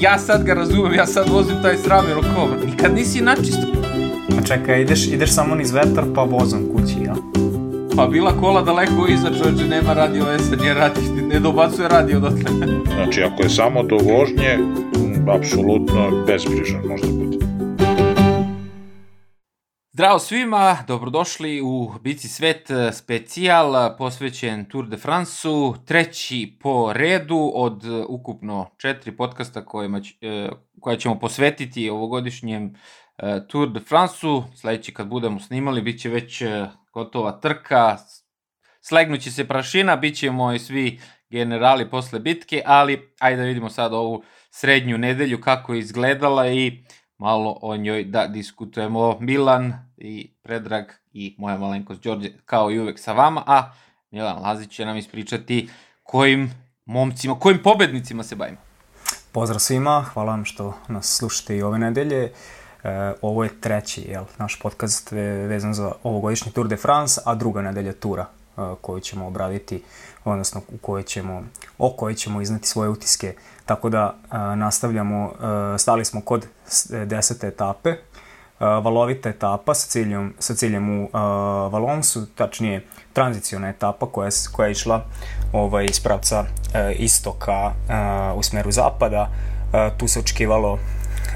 ja sad ga razumem, ja sad vozim taj sram, jer kao, nikad nisi načisto. A čekaj, ideš, ideš samo niz vetar pa vozom kući, ja? Pa bila kola daleko iza čovječe, nema radio vese, nije radi, ne dobacuje radio odatle. Znači, ako je samo do vožnje, apsolutno bezbrižan možda bude. Zdravo svima, dobrodošli u Bici svet eh, specijal eh, posvećen Tour de France-u, treći po redu od eh, ukupno četiri podcasta kojima, koja ćemo posvetiti ovogodišnjem Tour de France-u. Sledeći kad budemo snimali, bit će već gotova trka, slegnuće se prašina, bit ćemo i svi generali posle bitke, ali ajde da vidimo sad ovu srednju nedelju kako je izgledala i malo o njoj da diskutujemo. Milan i Predrag i moja malenkost Đorđe kao i uvek sa vama, a Milan Lazić će nam ispričati kojim momcima, kojim pobednicima se bavimo. Pozdrav svima, hvala vam što nas slušate i ove nedelje. E, ovo je treći jel, naš podcast vezan za ovogodišnji Tour de France, a druga nedelja tura e, koju ćemo obraditi, odnosno u kojoj ćemo, o kojoj ćemo iznati svoje utiske Tako da a, nastavljamo, a, stali smo kod desete etape, valovita etapa sa ciljem, sa ciljem u a, Valonsu, tačnije tranziciona etapa koja, koja je išla ovaj, iz pravca a, istoka a, u smeru zapada. A, tu se očekivalo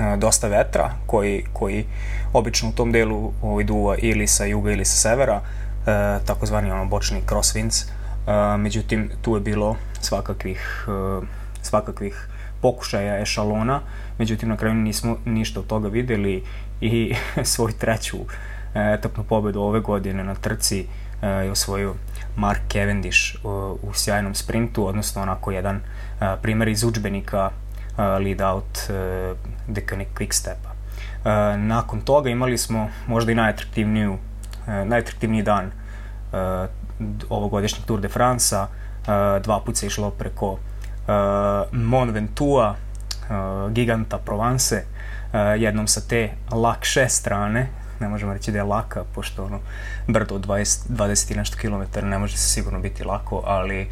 a, dosta vetra koji, koji obično u tom delu ovaj, duva ili sa juga ili sa severa, a, takozvani ono bočni crosswinds. A, međutim, tu je bilo svakakvih a, svakakvih pokušaja ešalona, međutim na kraju nismo ništa od toga videli i svoju treću e, etapnu pobedu ove godine na trci e, je osvojio Mark Cavendish u, u sjajnom sprintu, odnosno onako jedan e, primer iz učbenika lead out Decanic Quickstepa. Nakon toga imali smo možda i najatraktivniju najatraktivniji dan ovogodišnjeg Tour de France-a. Dva puta se išlo preko Mont Ventoux, Giganta Provence, jednom sa te lakše strane, ne možemo reći da je laka, pošto ono, brdo od 20, 20 i nešto kilometara ne može se sigurno biti lako, ali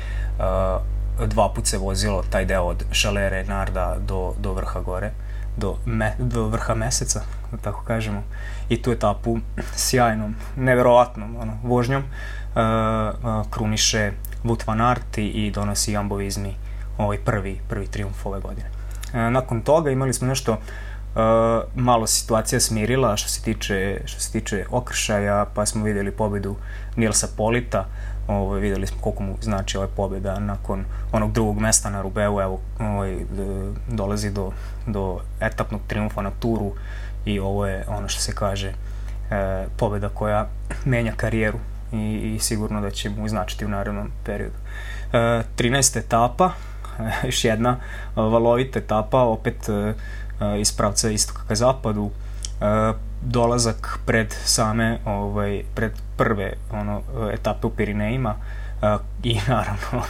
uh, dva put se vozilo taj deo od Šalere Narda do, do vrha gore, do, me, do vrha meseca, da tako kažemo, i tu etapu sjajnom, neverovatnom ono, vožnjom uh, uh, kruniše Wout van Aert i donosi Jambovizmi ovaj prvi, prvi triumf ove godine. E, nakon toga imali smo nešto Uh, malo situacija smirila što se tiče što se tiče okršaja, pa smo videli pobedu Nilsa Polita. Ovaj videli smo koliko mu znači ova pobeda nakon onog drugog mesta na Rubeu, evo ovaj dolazi do do etapnog triumfa na Turu i ovo je ono što se kaže e, pobeda koja menja karijeru i, i sigurno da će mu značiti u narednom periodu. E, 13. etapa, još jedna valovita etapa, opet iz pravca istoka ka zapadu, dolazak pred same ovaj pred prve ono etape u Pirinejima i naravno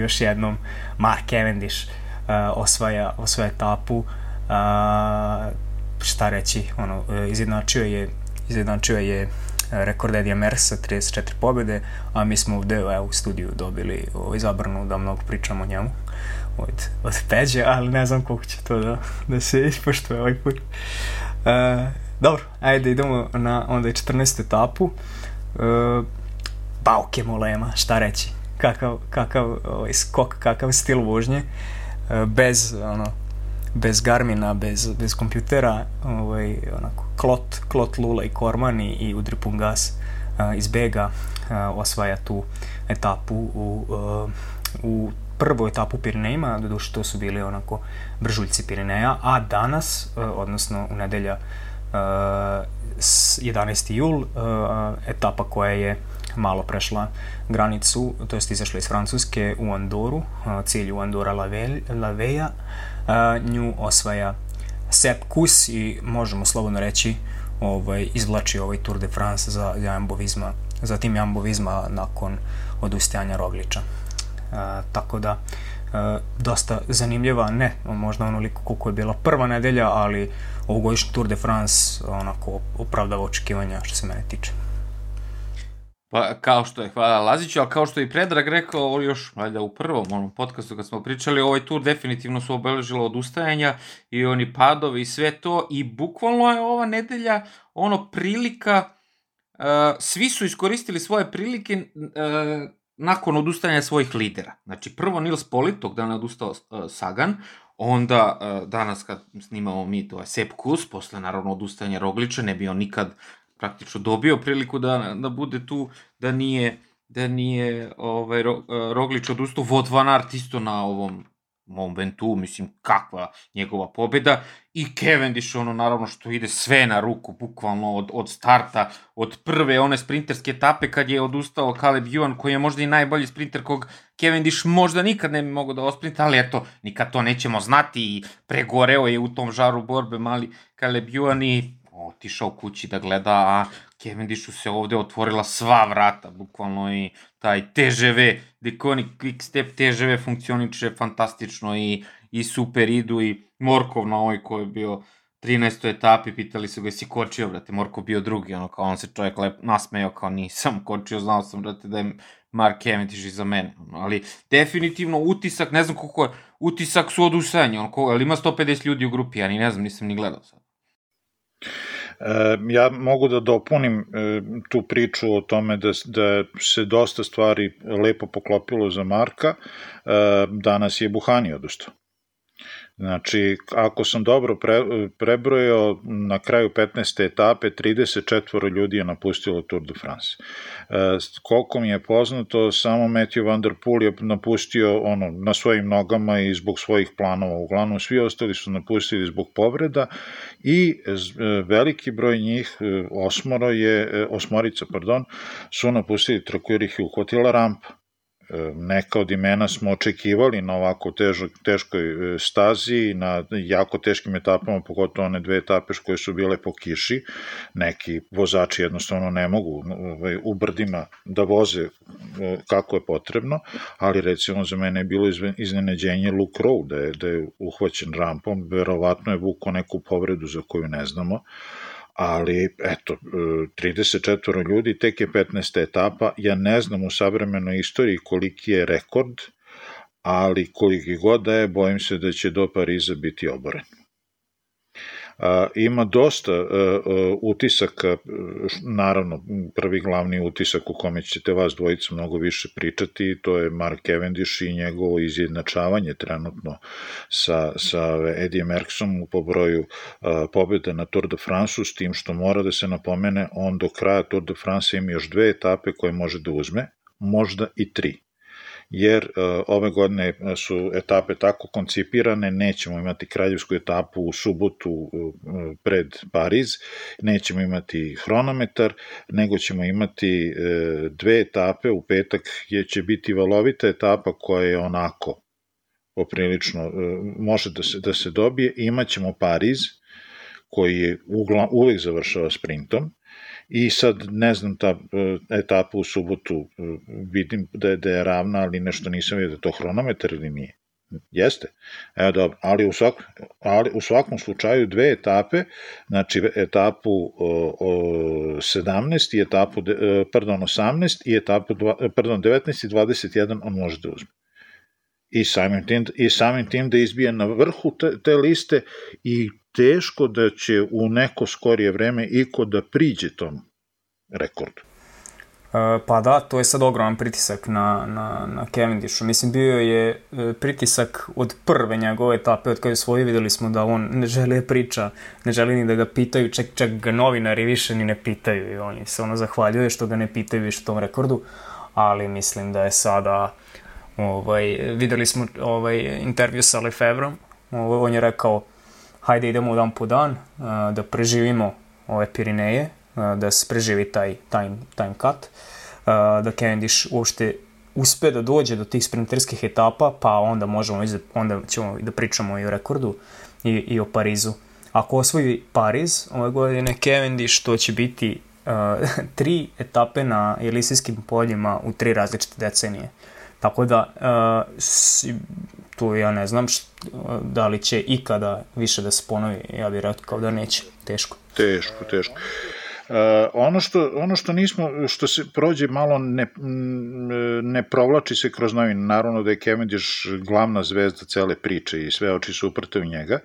još jednom Mark Cavendish osvaja osvaja etapu šta reći ono izjednačio je izjednačio je rekord Edija Mersa, 34 pobjede, a mi smo ovde evo, u studiju dobili ovaj, zabranu da mnogo pričamo o njemu od, od Peđe, ali ne znam koliko će to da, da se ispoštuje ovaj put. Uh, dobro, ajde idemo na onda 14. etapu. Uh, Bauke Molema, šta reći? Kakav, kakav ovaj, skok, kakav stil vožnje. Uh, bez, ono, bez Garmina, bez, bez kompjutera, ovaj, onako, klot, klot Lula i Korman i, i Udri Pungas uh, iz Bega uh, osvaja tu etapu u, uh, u prvu etapu Pirinejima, doduše to su bili onako bržuljci Pirineja, a danas, uh, odnosno u nedelja uh, 11. jul, uh, etapa koja je malo prešla granicu, to jest izašla iz Francuske u Andoru, cilj u Andora Laveja, nju osvaja Sepp Kuss i možemo slobodno reći ovaj, izvlači ovaj Tour de France za Jambovizma, za tim Jambovizma nakon odustajanja Rogliča. A, tako da a, dosta zanimljiva, ne možda onoliko koliko je bila prva nedelja, ali ovogodišnji Tour de France onako opravdava očekivanja što se mene tiče. Pa, kao što je, hvala Laziću, ali kao što je i Predrag rekao još, valjda u prvom onom podcastu kad smo pričali, ovaj tur definitivno su obeležilo odustajanja i oni padovi i sve to i bukvalno je ova nedelja ono prilika, uh, svi su iskoristili svoje prilike uh, nakon odustajanja svojih lidera. Znači, prvo Nils Polit, tog dana odustao uh, Sagan, onda uh, danas kad snimamo mi to je Sepp Kus, posle naravno odustajanja Rogliča, ne bi on nikad praktično dobio priliku da, da bude tu, da nije da nije ovaj, Roglič odustao, Vod Van Aert isto na ovom momentu, mislim, kakva njegova pobeda i Cavendish, ono, naravno, što ide sve na ruku, bukvalno od, od starta, od prve one sprinterske etape kad je odustao Caleb Ewan, koji je možda i najbolji sprinter kog Cavendish možda nikad ne bi mogao da osprinta, ali eto, nikad to nećemo znati i pregoreo je u tom žaru borbe mali Caleb Ewan i otišao kući da gleda, a Cavendishu se ovde otvorila sva vrata, bukvalno i taj TGV, Deconic Quick Step TGV funkcioniče fantastično i, i super idu i Morkov na ovoj koji je bio 13. etapi, pitali su ga, si kočio, brate, Morkov bio drugi, ono, kao on se čovjek lep nasmejao, kao nisam kočio, znao sam, brate, da je Mark Cavendish iza mene, ono, ali definitivno utisak, ne znam koliko je, utisak su odusajanje, ono, ko, ali ima 150 ljudi u grupi, ja ni ne znam, nisam ni gledao sad. Ja mogu da dopunim tu priču o tome da, da se dosta stvari lepo poklopilo za Marka. Danas je Buhani odustao. Znači, ako sam dobro pre, prebrojao, na kraju 15. etape 34 ljudi je napustilo Tour de France. E, koliko mi je poznato, samo Matthew Van Der Poel je napustio ono, na svojim nogama i zbog svojih planova. Uglavnom, svi ostali su napustili zbog povreda i e, veliki broj njih, e, osmoro je, e, osmorica, pardon, su napustili trku jer ih je uhvatila rampa neka od imena smo očekivali na ovako težo, teškoj e, stazi, na jako teškim etapama, pogotovo one dve etape koje su bile po kiši. Neki vozači jednostavno ne mogu ovaj, u brdima da voze e, kako je potrebno, ali recimo za mene je bilo iznenađenje Luke Rowe, da je, da je uhvaćen rampom, verovatno je vuko neku povredu za koju ne znamo, ali eto, 34 e, ljudi, tek je 15. etapa, ja ne znam u savremenoj istoriji koliki je rekord, ali koliki god da je, bojim se da će do Pariza biti oboren ima dosta e, e, utisaka, naravno prvi glavni utisak u kome ćete vas dvojica mnogo više pričati, to je Mark Cavendish i njegovo izjednačavanje trenutno sa, sa Eddie Merckxom po broju pobjede na Tour de France, s tim što mora da se napomene, on do kraja Tour de France ima još dve etape koje može da uzme, možda i tri jer uh, ove godine su etape tako koncipirane, nećemo imati kraljevsku etapu u subotu uh, pred Pariz, nećemo imati hronometar, nego ćemo imati uh, dve etape, u petak je će biti valovita etapa koja je onako poprilično, može da se, da se dobije, imaćemo Pariz, koji je uvek završava sprintom, i sad ne znam ta e, etapa u subotu e, vidim da je, da je ravna ali nešto nisam vidio da to hronometar ili nije Jeste. Evo dobro, ali u, svak, ali u svakom slučaju dve etape, znači etapu o, o 17 i etapu, e, pardon, 18 i etapu, pardon, 19 i 21 on može da uzme. I samim tim, i samim tim da izbije na vrhu te, te liste i teško da će u neko skorije vreme iko da priđe tom rekordu. E, pa da, to je sad ogroman pritisak na, na, na Cavendishu. Mislim, bio je e, pritisak od prve njegove etape, od kada je svoje videli smo da on ne želi da priča, ne želi ni da ga pitaju, čak, čak ga novinari više ni ne pitaju i oni se ono zahvaljuje što ga ne pitaju više tom rekordu, ali mislim da je sada ovaj, videli smo ovaj, intervju sa Lefebvrom, ovaj, on je rekao hajde idemo dan po dan, da preživimo ove Pirineje, da se preživi taj time, time cut, da Cavendish uopšte uspe da dođe do tih sprinterskih etapa, pa onda možemo, onda ćemo da pričamo i o rekordu i, i o Parizu. Ako osvoji Pariz ove godine Cavendish, to će biti uh, tri etape na Elisijskim poljima u tri različite decenije. Tako da, uh, tu ja ne znam št, da li će ikada više da se ponovi, ja bih rekao da neće, teško. Teško, teško. ono, što, ono što nismo, što se prođe malo ne, ne provlači se kroz novine, naravno da je Cavendish glavna zvezda cele priče i sve oči su uprte u njega,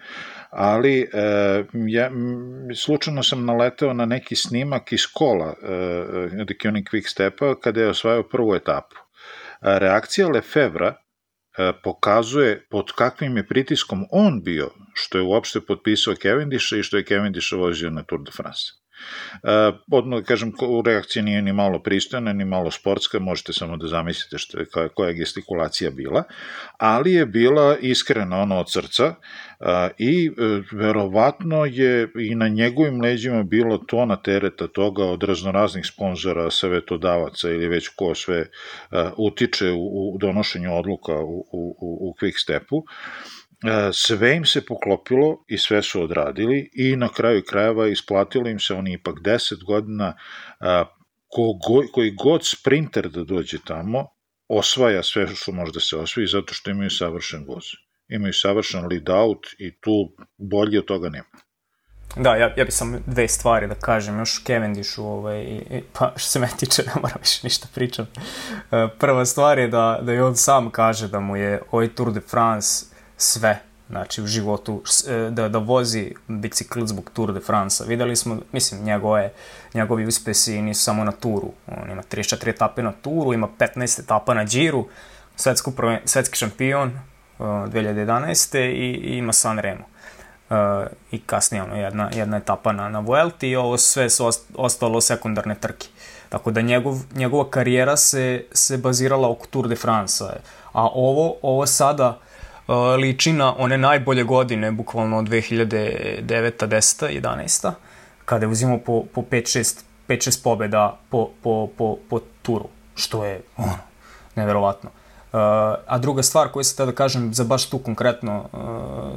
ali e, ja, slučajno sam naleteo na neki snimak iz kola e, Deceuning Quick Stepa kada je osvajao prvu etapu. Reakcija Lefevra e, pokazuje pod kakvim je pritiskom on bio, što je uopšte potpisao Cavendisha i što je Cavendish vozio na Tour de France. Uh, odmah da kažem, reakcija nije ni malo pristojna, ni malo sportska, možete samo da zamislite što je, koja, je gestikulacija bila, ali je bila iskrena ono od srca uh, i uh, verovatno je i na njegovim leđima bilo tona tereta toga od raznoraznih sponzora, savetodavaca ili već ko sve utiče u, donošenju odluka u, u, u Quick Stepu. E, sve im se poklopilo i sve su odradili i na kraju krajeva isplatilo im se oni ipak 10 godina e, kogo, koji god sprinter da dođe tamo osvaja sve što može da se osvoji zato što imaju savršen voz. Imaju savršen lead out i tu bolje od toga nema. Da, ja, ja bih sam dve stvari da kažem, još Cavendishu, ovaj, pa što se me tiče, ne moram više ništa pričam. E, prva stvar je da, da je on sam kaže da mu je ovaj Tour de France sve znači u životu e, da, da vozi bicikl zbog Tour de France. Videli smo, mislim, njegove, njegovi uspesi nisu samo na turu. On ima 34 etape na turu, ima 15 etapa na džiru, svetsku, svetski šampion uh, 2011. I, i ima San Remo. Uh, I kasnije ono, jedna, jedna etapa na, na Vuelti i ovo sve su ostalo sekundarne trke. Tako da njegov, njegova karijera se, se bazirala oko Tour de France. A ovo, ovo sada uh, liči na one najbolje godine, bukvalno 2009. 10. 11. kada je uzimao po, po 5-6 5-6 pobjeda po, po, po, po turu, što je ono, neverovatno. Uh, a druga stvar koju se da kažem za baš tu konkretno, uh,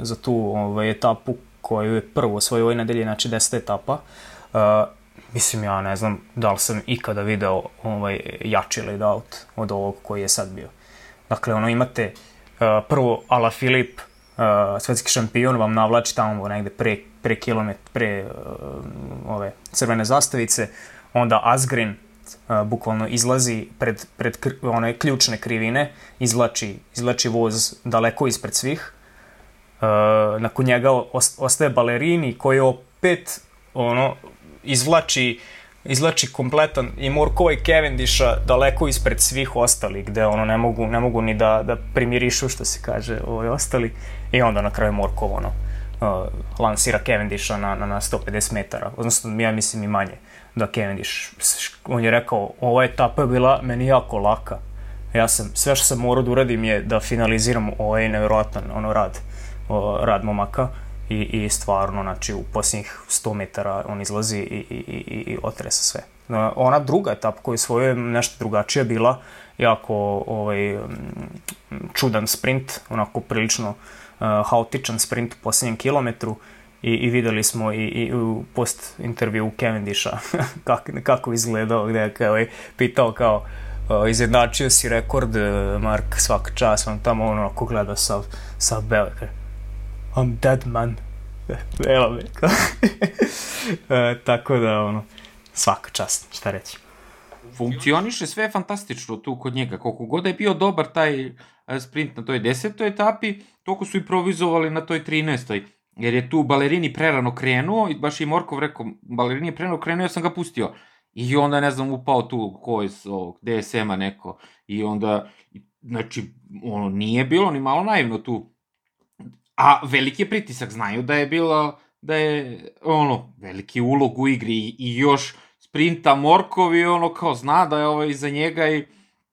za tu ovaj, etapu koju je prvo osvojio ovoj nedelje, znači 10 etapa, uh, mislim ja ne znam da li sam ikada video ovaj, jači laid out od ovog koji je sad bio. Dakle, ono imate uh, Uh, prvo Ala Filip, uh, svetski šampion, vam navlači tamo negde pre, pre kilomet, pre uh, ove crvene zastavice, onda Asgrin bukvalno izlazi pred, pred one ključne krivine, izlači, izlači voz daleko ispred svih, uh, nakon njega ostaje balerini koji opet ono izvlači uh, izlači kompletan i Morkova i Cavendisha daleko ispred svih ostalih, gde ono ne mogu, ne mogu ni da, da primirišu, što se kaže, ovaj ostali. I onda na kraju Morkov ono, uh, lansira Cavendisha na, na, na 150 metara, odnosno ja mislim i manje da Cavendish, on je rekao, ova etapa je bila meni jako laka. Ja sam, sve što sam morao da uradim je da finaliziram ovaj nevjerojatan ono rad, o, rad momaka i, i stvarno, znači, u posljednjih 100 metara on izlazi i, i, i, i otresa sve. Ona druga etapa koju svoje nešto drugačija bila, jako ovaj, čudan sprint, onako prilično uh, haotičan sprint u posljednjem kilometru i, i videli smo i, i u post intervju Cavendisha kako, kako izgledao, gde je kao, pitao kao uh, izjednačio si rekord, Mark, svaka čas, on tamo ono ako gleda sav, sav I'm dead man. Evo me. e, tako da, ono, svaka čast, šta reći. Funkcioniše sve fantastično tu kod njega. Koliko god je bio dobar taj e, sprint na toj desetoj etapi, toliko su i provizovali na toj 13. Jer je tu balerini prerano krenuo i baš i Morkov rekao, balerini je prerano krenuo, ja sam ga pustio. I onda, ne znam, upao tu ko je s ovog DSM-a neko. I onda, znači, ono, nije bilo ni malo naivno tu A veliki je pritisak, znaju da je bilo, da je, ono, veliki ulog u igri i, i još sprinta Morkovi, ono, kao zna da je ovo iza njega i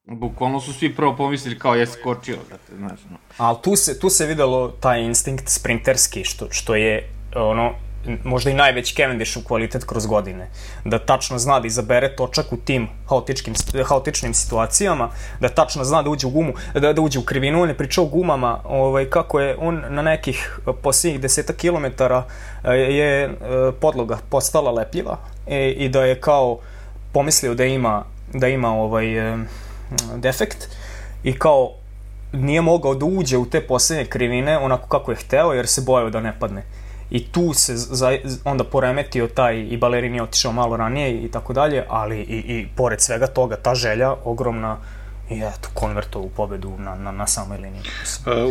bukvalno su svi prvo pomislili kao je skočio, da te, znaš, no. Ali tu se, tu se videlo taj instinkt sprinterski, što, što je, ono, možda i najveći Cavendishov kvalitet kroz godine. Da tačno zna da izabere točak u tim haotičkim, haotičnim situacijama, da tačno zna da uđe u gumu, da, da uđe u krivinu. On je pričao o gumama, ovaj, kako je on na nekih posljednjih deseta kilometara eh, je eh, podloga postala lepljiva i, i da je kao pomislio da ima, da ima ovaj eh, defekt i kao nije mogao da uđe u te poslednje krivine onako kako je hteo jer se bojao da ne padne i tu se za, onda poremetio taj i balerini otišao malo ranije i tako dalje, ali i, i pored svega toga ta želja ogromna i eto, konverto u pobedu na, na, na samoj liniji.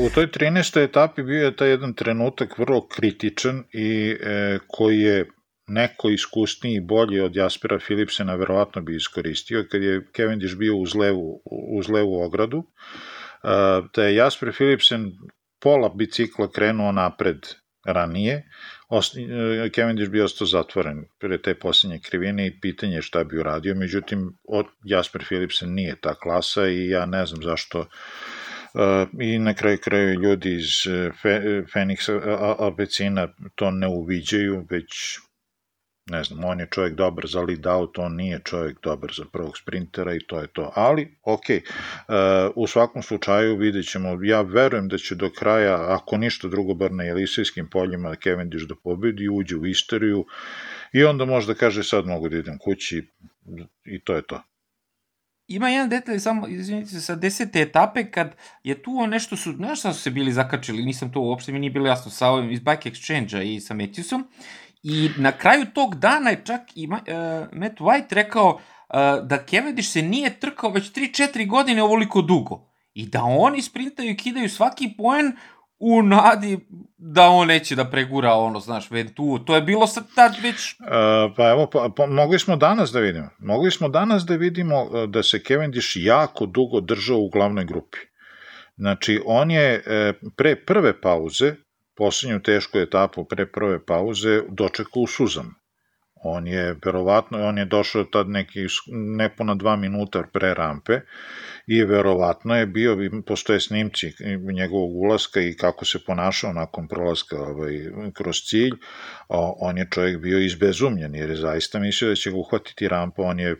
U toj 13. etapi bio je taj jedan trenutak vrlo kritičan i e, koji je neko iskusniji i bolji od Jaspera Philipsena verovatno bi iskoristio kad je Cavendish bio uz levu, uz levu ogradu da je Jasper Philipsen pola bicikla krenuo napred ranije, Cavendish bi ostao zatvoren pre te posljednje krivine i pitanje šta bi uradio, međutim od Jasper Philipsen nije ta klasa i ja ne znam zašto uh, i na kraju kraju ljudi iz Fe, Fenixa Albecina to ne uviđaju, već ne znam, on je čovjek dobar za lead out, on nije čovjek dobar za prvog sprintera i to je to. Ali, ok, uh, u svakom slučaju vidjet ćemo, ja verujem da će do kraja, ako ništa drugo, bar na Elisejskim poljima, Cavendish da pobedi, uđe u istoriju i onda možda kaže sad mogu da idem kući i to je to. Ima jedan detalj, samo, izvinite se, sa desete etape, kad je tu nešto su, znaš šta su se bili zakačili, nisam to uopšte, mi nije bilo jasno sa ovim iz Bike Exchange-a i sa Matthewsom, I na kraju tog dana je čak i uh, Matt White rekao uh, da Cavendish se nije trkao već 3-4 godine ovoliko dugo. I da oni sprintaju i kidaju svaki poen u nadi da on neće da pregura ono, znaš, Ventu, to je bilo sad tad već... Uh, pa evo, pa, pa, mogli smo danas da vidimo. Mogli smo danas da vidimo da se Cavendish jako dugo držao u glavnoj grupi. Znači, on je pre prve pauze poslednju tešku etapu pre prve pauze dočekao u suzam. On je, verovatno, on je došao tad neki, nepuna dva minuta pre rampe i verovatno je bio, postoje snimci njegovog ulaska i kako se ponašao nakon prolaska ovaj, kroz cilj, on je čovjek bio izbezumljen jer je zaista mislio da će ga uhvatiti rampa, on je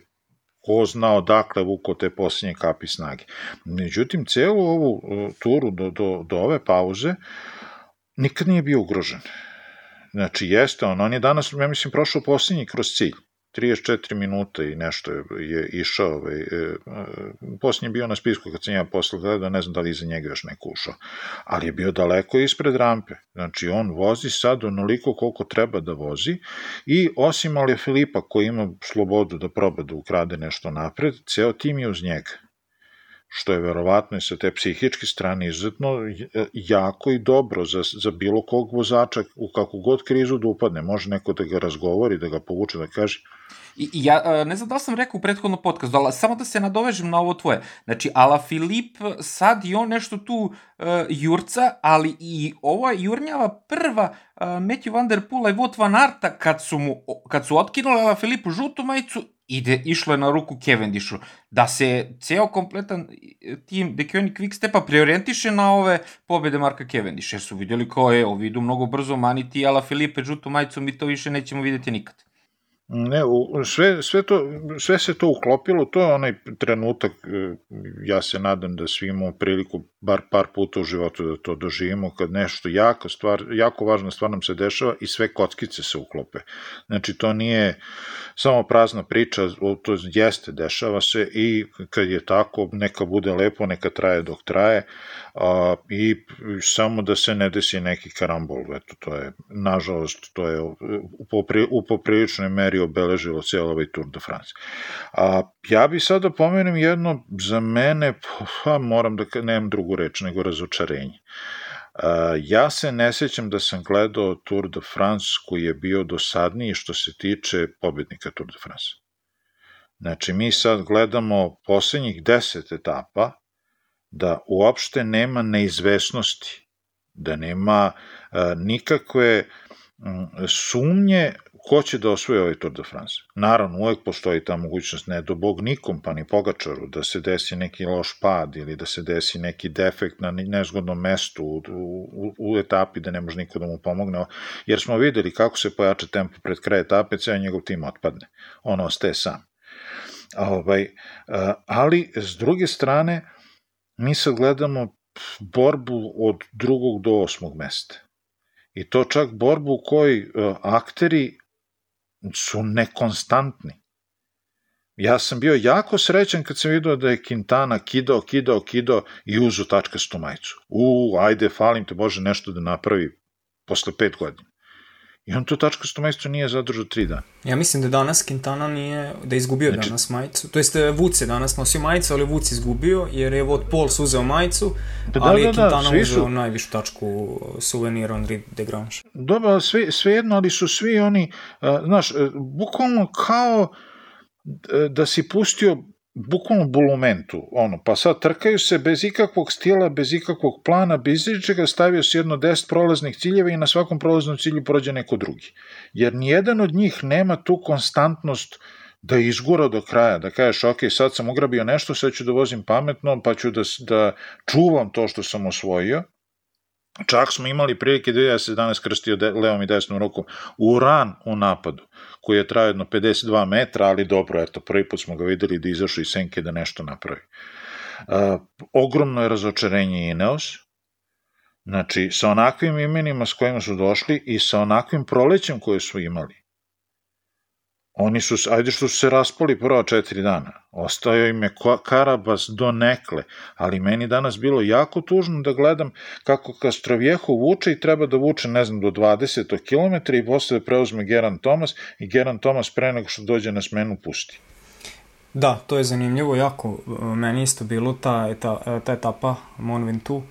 ko zna odakle vuko te posljednje kapi snage. Međutim, celu ovu turu do, do, do ove pauze, uh, nikad nije bio ugrožen. Znači, jeste on, on je danas, ja mislim, prošao posljednji kroz cilj. 34 minuta i nešto je, je išao, ovaj, e, e, posljednji bio na spisku kad sam ja posle gledao, ne znam da li iza njega još neko ušao, ali je bio daleko ispred rampe, znači on vozi sad onoliko koliko treba da vozi i osim Ali Filipa koji ima slobodu da proba da ukrade nešto napred, ceo tim je uz njega što je verovatno i sa te psihičke strane izuzetno jako i dobro za, za bilo kog vozača u kakvu god krizu da upadne. Može neko da ga razgovori, da ga povuče, da kaže I, ja e, ne znam da sam rekao u prethodnom podcastu, ali samo da se nadovežem na ovo tvoje. Znači, Ala Filip sad i on nešto tu uh, jurca, ali i ova jurnjava prva uh, Matthew Van Der Poola i Wout Van Arta kad su, mu, kad su otkinuli Ala Filipu žutu majicu ide, išlo je na ruku Cavendishu. Da se ceo kompletan tim De Koenig Quickstepa preorientiše na ove pobede Marka Cavendisha, jer su vidjeli kao je, ovi idu mnogo brzo, maniti Ala Filipe žutu majicu, mi to više nećemo videti nikad. Ne, sve, sve, to, sve se to uklopilo, to je onaj trenutak, e, ja se nadam da svi imamo priliku bar par puta u životu da to doživimo, kad nešto jako, stvar, jako važna stvar nam se dešava i sve kockice se uklope. Znači, to nije samo prazna priča, to jeste, dešava se i kad je tako, neka bude lepo, neka traje dok traje, a, i samo da se ne desi neki karambol, eto, to je, nažalost, to je u, popri, u popriličnoj meri obeležilo cijelo ovaj Tour de France. A, ja bi sada da pomenem jedno, za mene, pa moram da, nemam drugu reč, nego razočarenje. Uh, ja se ne sećam da sam gledao Tour de France koji je bio dosadniji što se tiče pobednika Tour de France. Znači, mi sad gledamo poslednjih deset etapa da uopšte nema neizvesnosti, da nema uh, nikakve um, sumnje ko će da osvoje ovaj Tour de France. Naravno, uvek postoji ta mogućnost, ne do bog nikom, pa ni pogačaru, da se desi neki loš pad ili da se desi neki defekt na nezgodnom mestu u, u, u etapi da ne može niko da mu pomogne, jer smo videli kako se pojača tempo pred kraj etape, ceo njegov tim otpadne. On ostaje sam. Ovaj, ali, s druge strane, mi sad gledamo borbu od drugog do osmog mesta. I to čak borbu u kojoj akteri su nekonstantni. Ja sam bio jako srećan kad sam vidio da je Quintana kidao, kidao, kidao i uzu tačkastu majicu. U, ajde, falim te Bože nešto da napravi posle pet godina. I on to tačkasto mesto nije zadržao tri dana. Ja mislim da danas Quintana nije, da je izgubio znači, danas majicu. To jest Vuc je danas nosio majicu, ali Vuc izgubio, jer je Vod Pols uzeo majicu, da, ali da, je Quintana da, uzeo su... najvišu tačku suvenira Henri de Grange. Dobro, sve, sve jedno, ali su svi oni, uh, znaš, uh, bukvalno kao da si pustio bukvalno bulumentu, ono, pa sad trkaju se bez ikakvog stila, bez ikakvog plana, bez ičega, stavio se jedno deset prolaznih ciljeva i na svakom prolaznom cilju prođe neko drugi. Jer nijedan od njih nema tu konstantnost da izgura do kraja, da kažeš, ok, sad sam ugrabio nešto, sad ću da vozim pametno, pa ću da, da čuvam to što sam osvojio, Čak smo imali prilike da ja se danas krstio de, levom i desnom rukom u ran u napadu, koji je trajao jedno 52 metra, ali dobro, eto, prvi put smo ga videli da izašao iz senke da nešto napravi. Uh, ogromno je razočarenje Ineos, znači sa onakvim imenima s kojima su došli i sa onakvim prolećem koje su imali. Oni su, ajde što su se raspali prva četiri dana, ostao im je Karabas do nekle, ali meni danas bilo jako tužno da gledam kako Kastrovjeho vuče i treba da vuče, ne znam, do 20 km i posle da preuzme Geran Tomas i Geran Tomas pre nego što dođe na smenu pusti. Da, to je zanimljivo jako. Meni isto bilo ta, ta, ta etapa Mont Ventoux,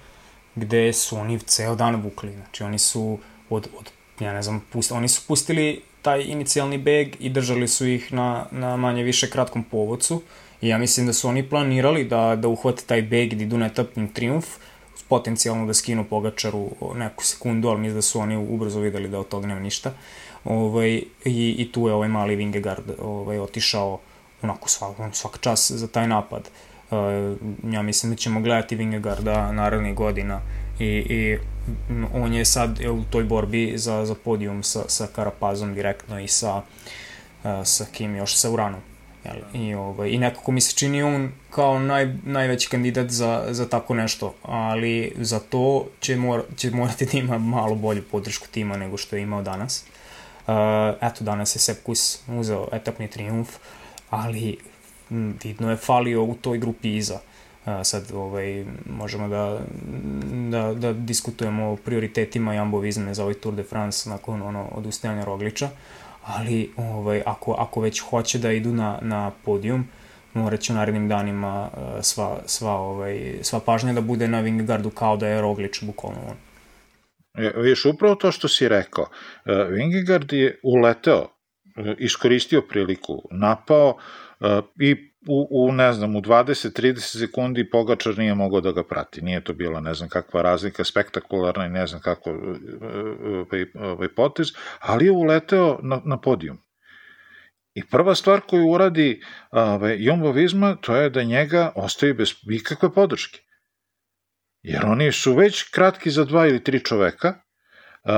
gde su oni ceo dan vukli. Znači oni su od, od ja ne znam, pust, oni su pustili taj inicijalni beg i držali su ih na, na manje više kratkom povodcu. I ja mislim da su oni planirali da, da uhvate taj beg i da idu na etapni triumf, potencijalno da skinu Pogačaru neku sekundu, ali mislim da su oni ubrzo videli da od toga nema ništa. Ovaj, i, I tu je ovaj mali Vingegaard ovaj, otišao onako svak, svak čas za taj napad. Uh, ja mislim da ćemo gledati Vingegaarda narednih godina i, i on je sad u toj borbi za, za podijum sa, sa Karapazom direktno i sa, sa kim još, sa Uranom. Jel? I, ovaj, I nekako mi se čini on kao naj, najveći kandidat za, za tako nešto, ali za to će, mor, će morati da ima malo bolju podršku tima nego što je imao danas. Uh, eto, danas je Sepkus uzeo etapni triumf, ali vidno je falio u toj grupi iza. A, sad ovaj, možemo da, da, da diskutujemo o prioritetima jambovizme za ovaj Tour de France nakon ono, odustajanja Rogliča, ali ovaj, ako, ako već hoće da idu na, na podijum, morat će u narednim danima sva, sva, ovaj, sva pažnja da bude na Vingegaardu kao da je Roglič bukvalno on. E, viš, upravo to što si rekao, e, Vingegaard je uleteo, e, iskoristio priliku, napao i u, u ne znam, u 20-30 sekundi Pogačar nije mogao da ga prati. Nije to bila ne znam kakva razlika, spektakularna i ne znam kako e, ovaj, ovaj potez, ali je uleteo na, na podijum. I prva stvar koju uradi ovaj, Jumbo Visma, to je da njega ostavi bez ikakve podrške. Jer oni su već kratki za dva ili tri čoveka, Uh,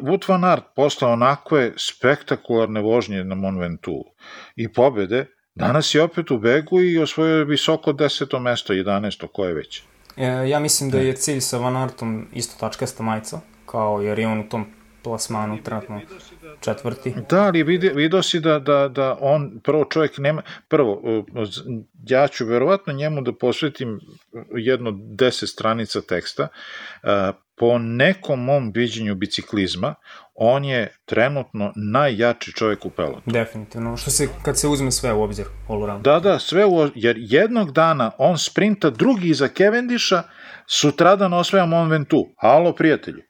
Wout van Aert postao onakve spektakularne vožnje na Mont Ventoux i pobede, Danas je opet u begu i osvojio je visoko deseto mesto, 11. koje već. E, ja mislim da je cilj sa Van Artom isto tačkasta majica, kao jer je on u tom plasmanu trenutno četvrti. Da, ali vidio, vidio si da, da, da on, prvo čovjek nema, prvo, ja ću verovatno njemu da posvetim jedno deset stranica teksta, po nekom mom viđenju biciklizma, on je trenutno najjači čovjek u pelotu. Definitivno, što se, kad se uzme sve u obzir, all around. Da, da, sve u jer jednog dana on sprinta drugi iza Cavendisha, sutradan osvaja Mont Ventoux. Halo, prijatelji.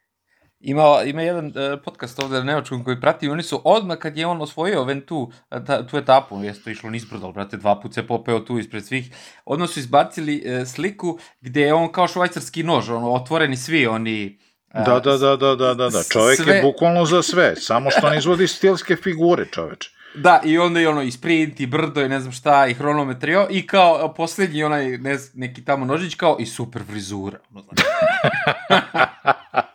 Ima, ima jedan uh, podcast ovde na Nemačkom koji prati oni su odmah kad je on osvojio Ventu, ta, tu etapu, je to išlo nizbrdo, ali brate, dva puta se popeo tu ispred svih, odmah su izbacili uh, sliku gde je on kao švajcarski nož, ono, otvoreni svi oni Da, da, da, da, da, da, da. Čovjek sve... je bukvalno za sve, samo što ne izvodi stilske figure, čoveče. Da, i onda i ono, i sprint, i brdo, i ne znam šta, i hronometar, i, i kao poslednji onaj, ne, neki tamo nožić, kao i super frizura.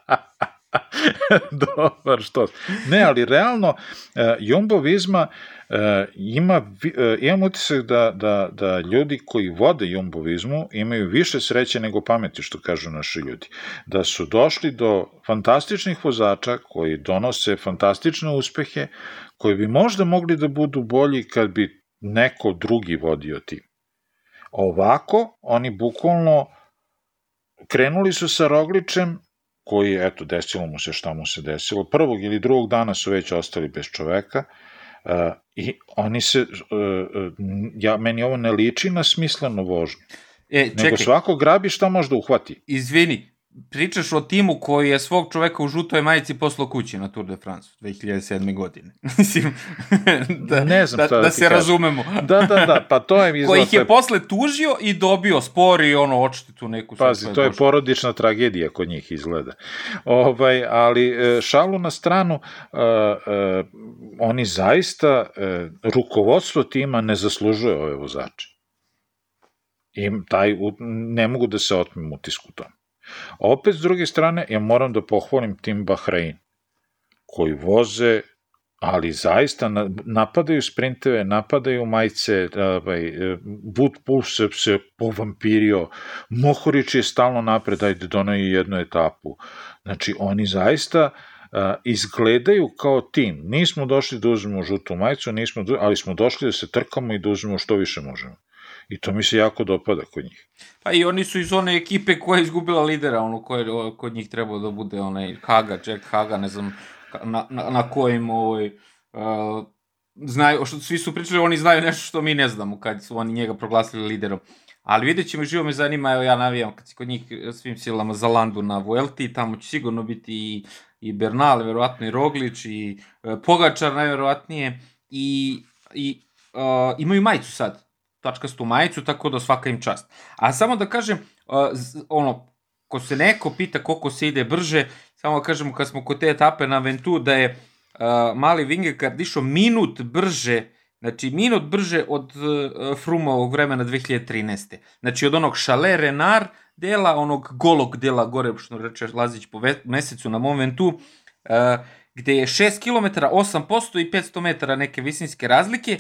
Dobar, što? Ne, ali realno, uh, Jumbo Visma uh, ima, uh, imam utisak da, da, da ljudi koji vode Jumbo Vismu imaju više sreće nego pameti, što kažu naši ljudi. Da su došli do fantastičnih vozača koji donose fantastične uspehe, koji bi možda mogli da budu bolji kad bi neko drugi vodio tim. Ovako, oni bukvalno krenuli su sa Rogličem koji, eto, desilo mu se šta mu se desilo. Prvog ili drugog dana su već ostali bez čoveka uh, i oni se, uh, ja, meni ovo ne liči na smislenu vožnju. E, čekaj. Nego svako grabi šta može da uhvati. Izvini, pričaš o timu koji je svog čoveka u žutoj majici poslo kući na Tour de France 2007. godine. Mislim, da, ne znam da, da, da se kažem. razumemo. da, da, da, pa to je izgleda... Koji ih je posle tužio i dobio spor i ono očitetu neku... Pazi, to je došlo. porodična tragedija kod njih izgleda. Ovaj, ali e, šalu na stranu, uh, uh, oni zaista, uh, rukovodstvo tima ne zaslužuje ove vozače. I taj, ne mogu da se otmem utisku tome. Opet, s druge strane, ja moram da pohvalim tim Bahrein, koji voze, ali zaista napadaju sprinteve, napadaju majice, ovaj, Puls se, se povampirio, Mohorić je stalno napred, ajde, donaju jednu etapu. Znači, oni zaista a, izgledaju kao tim. Nismo došli da uzmemo žutu majicu, nismo, ali smo došli da se trkamo i da uzmemo što više možemo. I to mi se jako dopada kod njih. Pa i oni su iz one ekipe koja je izgubila lidera, ono koje kod njih trebao da bude onaj Haga, Jack Haga, ne znam na, na, na kojim ovaj, uh, znaju, što svi su pričali, oni znaju nešto što mi ne znamo kad su oni njega proglasili liderom. Ali vidjet ćemo, živo me zanima, evo ja navijam kad si kod njih svim silama za Landu na Vuelti, tamo će sigurno biti i, i Bernal, verovatno i Roglič, i uh, Pogačar najverovatnije, i, i uh, imaju majicu sad, tačkastu majicu, tako da svaka im čast. A samo da kažem, ono, ko se neko pita koliko se ide brže, samo da kažemo kad smo kod te etape na Ventu, da je uh, mali Vingegaard išao minut brže, znači minut brže od uh, Frumovog vremena 2013. Znači od onog Chalet Renard dela, onog golog dela gore, što reče Lazić po mesecu na momentu, uh, gde je 6 km 8% i 500 metara neke visinske razlike,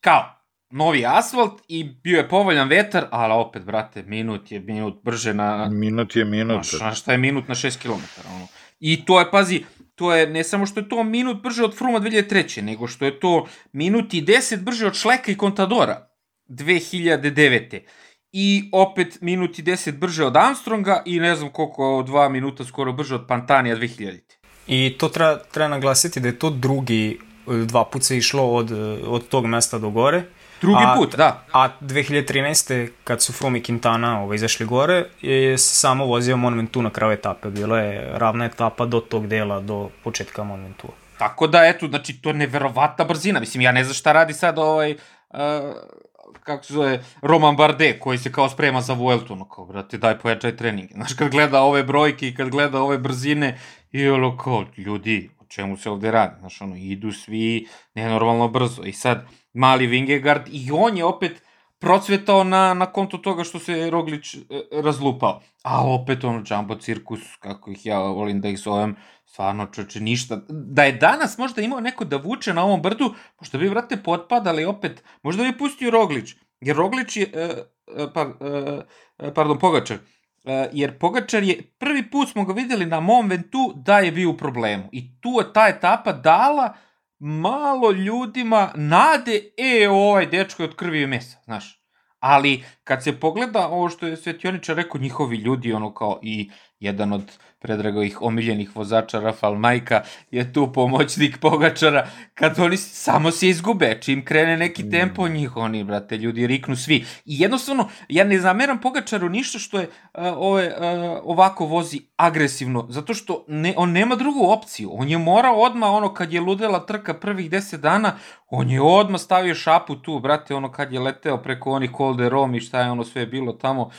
kao, novi asfalt i bio je povoljan vetar, ali opet, brate, minut je minut brže na... Minut je minut. Znaš, šta je minut na 6 km? Ono. I to je, pazi, to je ne samo što je to minut brže od Fruma 2003. nego što je to minut i 10 brže od Šleka i Contadora 2009. I opet minut i 10 brže od Armstronga i ne znam koliko, dva minuta skoro brže od Pantanija 2000. I to treba, treba naglasiti da je to drugi, dva puta se išlo od, od tog mesta do gore Drugi a, put, da. A 2013. kad su Froome i Quintana ovaj, izašli gore, je samo vozio Monumentu na kraju etape. Bila je ravna etapa do tog dela, do početka Monumentu. Tako da, eto, znači, to je neverovatna brzina. Mislim, ja ne znam šta radi sad ovaj... Uh, kako se zove, Roman Bardet, koji se kao sprema za Vueltu, ono kao, brate, daj pojačaj trening. Znaš, kad gleda ove brojke i kad gleda ove brzine, i ono kao, ljudi, o čemu se ovde radi? Znaš, ono, idu svi nenormalno brzo. I sad, mali Vingegaard i on je opet procvetao na, na konto toga što se Roglić e, razlupao. A opet ono Jumbo cirkus, kako ih ja volim da ih zovem, stvarno čoče ništa. Da je danas možda imao neko da vuče na ovom brdu, možda bi vrate potpadali opet, možda bi pustio Roglić. Jer Roglić je, e, e, pa, e, e pardon, Pogačar, jer Pogačar je, prvi put smo ga videli na mom ventu da je bio u problemu. I tu je ta etapa dala malo ljudima nade, e, ovaj dečko je od krvi i mesa, znaš. Ali, kad se pogleda ovo što je Svetioničar rekao, njihovi ljudi, ono kao i jedan od Predragovih omiljenih vozača Rafal Majka je tu pomoćnik Pogačara kad oni samo se izgube, čim krene neki mm. tempo njih, oni, brate, ljudi riknu svi. I jednostavno, ja ne zameram Pogačaru ništa što je uh, ove, uh, ovako vozi agresivno, zato što ne, on nema drugu opciju. On je morao odma ono, kad je ludela trka prvih deset dana, on je odma stavio šapu tu, brate, ono, kad je leteo preko onih Col de Rome i šta je ono sve bilo tamo, uh,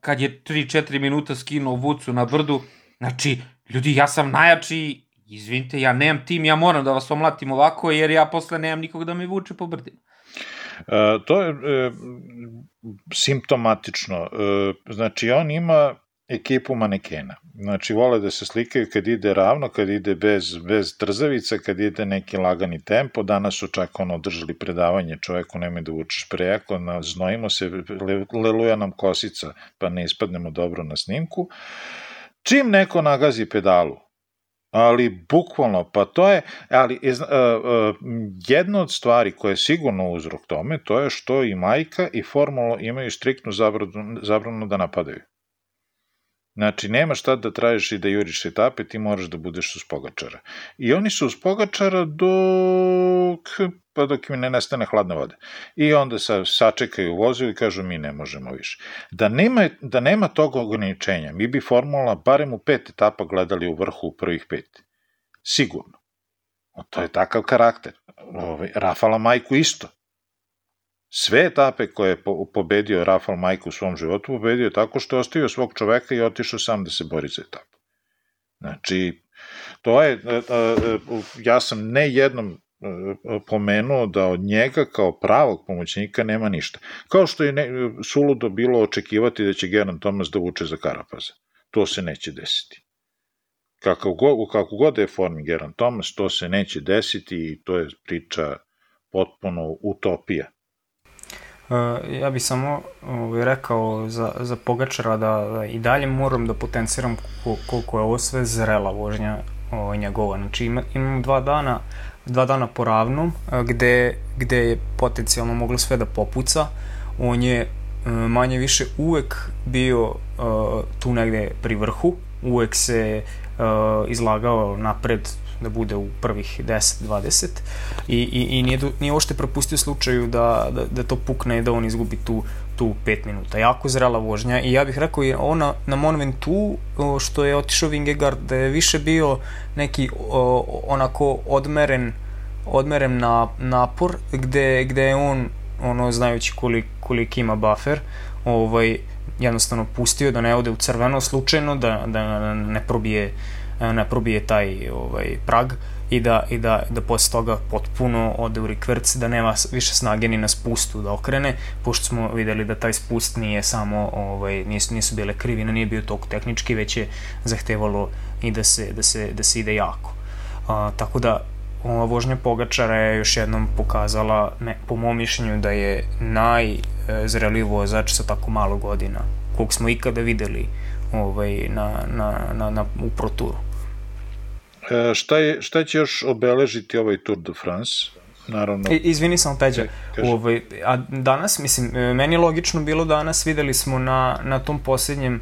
kad je 3-4 minuta skinuo Vucu na brdu, znači, ljudi, ja sam najjači, izvinite, ja nemam tim, ja moram da vas omlatim ovako, jer ja posle nemam nikog da mi vuče po brdima. E, to je e, simptomatično. E, znači, on ima ekipu manekena. Znači, vole da se slikaju kad ide ravno, kad ide bez, bez trzavica, kad ide neki lagani tempo. Danas su čak ono držali predavanje čoveku, nemoj da vučeš prejako, na, znojimo se, le, leluja nam kosica, pa ne ispadnemo dobro na snimku. Čim neko nagazi pedalu, ali bukvalno, pa to je, ali uh, uh, jedna od stvari koja je sigurno uzrok tome, to je što i majka i formula imaju striktnu zabranu, zabranu da napadaju. Znači, nema šta da tražiš i da juriš etape, ti moraš da budeš uz Pogačara. I oni su uz Pogačara dok, pa dok im ne nestane hladna voda. I onda sa, sačekaju vozu i kažu mi ne možemo više. Da nema, da nema tog ograničenja, mi bi formula barem u pet etapa gledali u vrhu u prvih pet. Sigurno. O, to je takav karakter. Ove, ovaj, Rafala Majku isto. Sve etape koje je pobedio Rafal Majku u svom životu, pobedio tako što je ostavio svog čoveka i otišao sam da se bori za etapu. Znači, to je, e, e, ja sam ne jednom e, pomenuo da od njega kao pravog pomoćnika nema ništa. Kao što je ne, suludo bilo očekivati da će Geran Thomas da vuče za Karapaza. To se neće desiti. Kakav god, kako god je formi Geran Thomas, to se neće desiti i to je priča potpuno utopija. Uh, ja bih samo ovaj, rekao za, za Pogačara da, da i dalje moram da potenciram koliko je ovo sve zrela vožnja ovaj, njegova. Znači ima, imam dva dana, dva dana po ravnom gde, gde je potencijalno moglo sve da popuca. On je manje više uvek bio uh, tu negde pri vrhu, uvek se uh, izlagao napred da bude u prvih 10-20 i, i, i nije, nije ošte propustio slučaju da, da, da to pukne da on izgubi tu, tu 5 minuta. Jako zrela vožnja i ja bih rekao i ona na Monumentu što je otišao Vingegaard da je više bio neki o, onako odmeren odmeren na, napor gde, gde je on ono znajući kolik, kolik ima buffer ovaj, jednostavno pustio da ne ode u crveno slučajno, da, da ne probije E, ne probije taj ovaj, prag i da, i da, da posle toga potpuno ode u rikvrc, da nema više snage ni na spustu da okrene, pošto smo videli da taj spust nije samo, ovaj, nisu, nisu bile krivine, nije bio toliko tehnički, već je zahtevalo i da se, da se, da se ide jako. A, tako da, ova vožnja Pogačara je još jednom pokazala, ne, po mom mišljenju, da je najzreliji vozač sa tako malo godina, kog smo ikada videli ovaj, na, na, na, na, u ProTuru. E, šta, je, šta će još obeležiti ovaj Tour de France? Naravno. I, izvini sam, Peđa. E, ovaj, a danas, mislim, e, meni je logično bilo danas, videli smo na, na tom poslednjem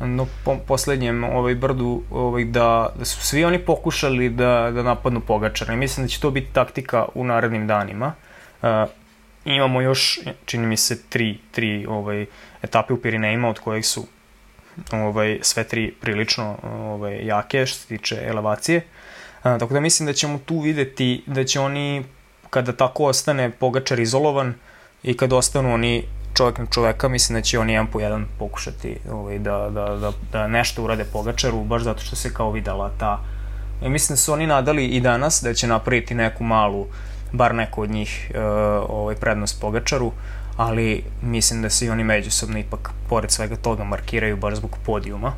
no, po, poslednjem ovaj brdu ovaj, da, da su svi oni pokušali da, da napadnu Pogačara i mislim da će to biti taktika u narednim danima. Uh, imamo još, čini mi se, tri, tri ovaj, etape u Pirinejima od kojih su ovaj, sve tri prilično ovaj, jake što se tiče elevacije. A, tako da mislim da ćemo tu videti da će oni, kada tako ostane Pogačar izolovan i kada ostanu oni čovjek na čoveka, mislim da će oni jedan po jedan pokušati ovaj, da, da, da, da nešto urade Pogačaru, baš zato što se kao videla ta... I mislim da su oni nadali i danas da će napraviti neku malu, bar neko od njih, uh, ovaj, prednost Pogačaru, ali mislim da se i oni međusobno ipak, pored svega toga, markiraju bar zbog podijuma,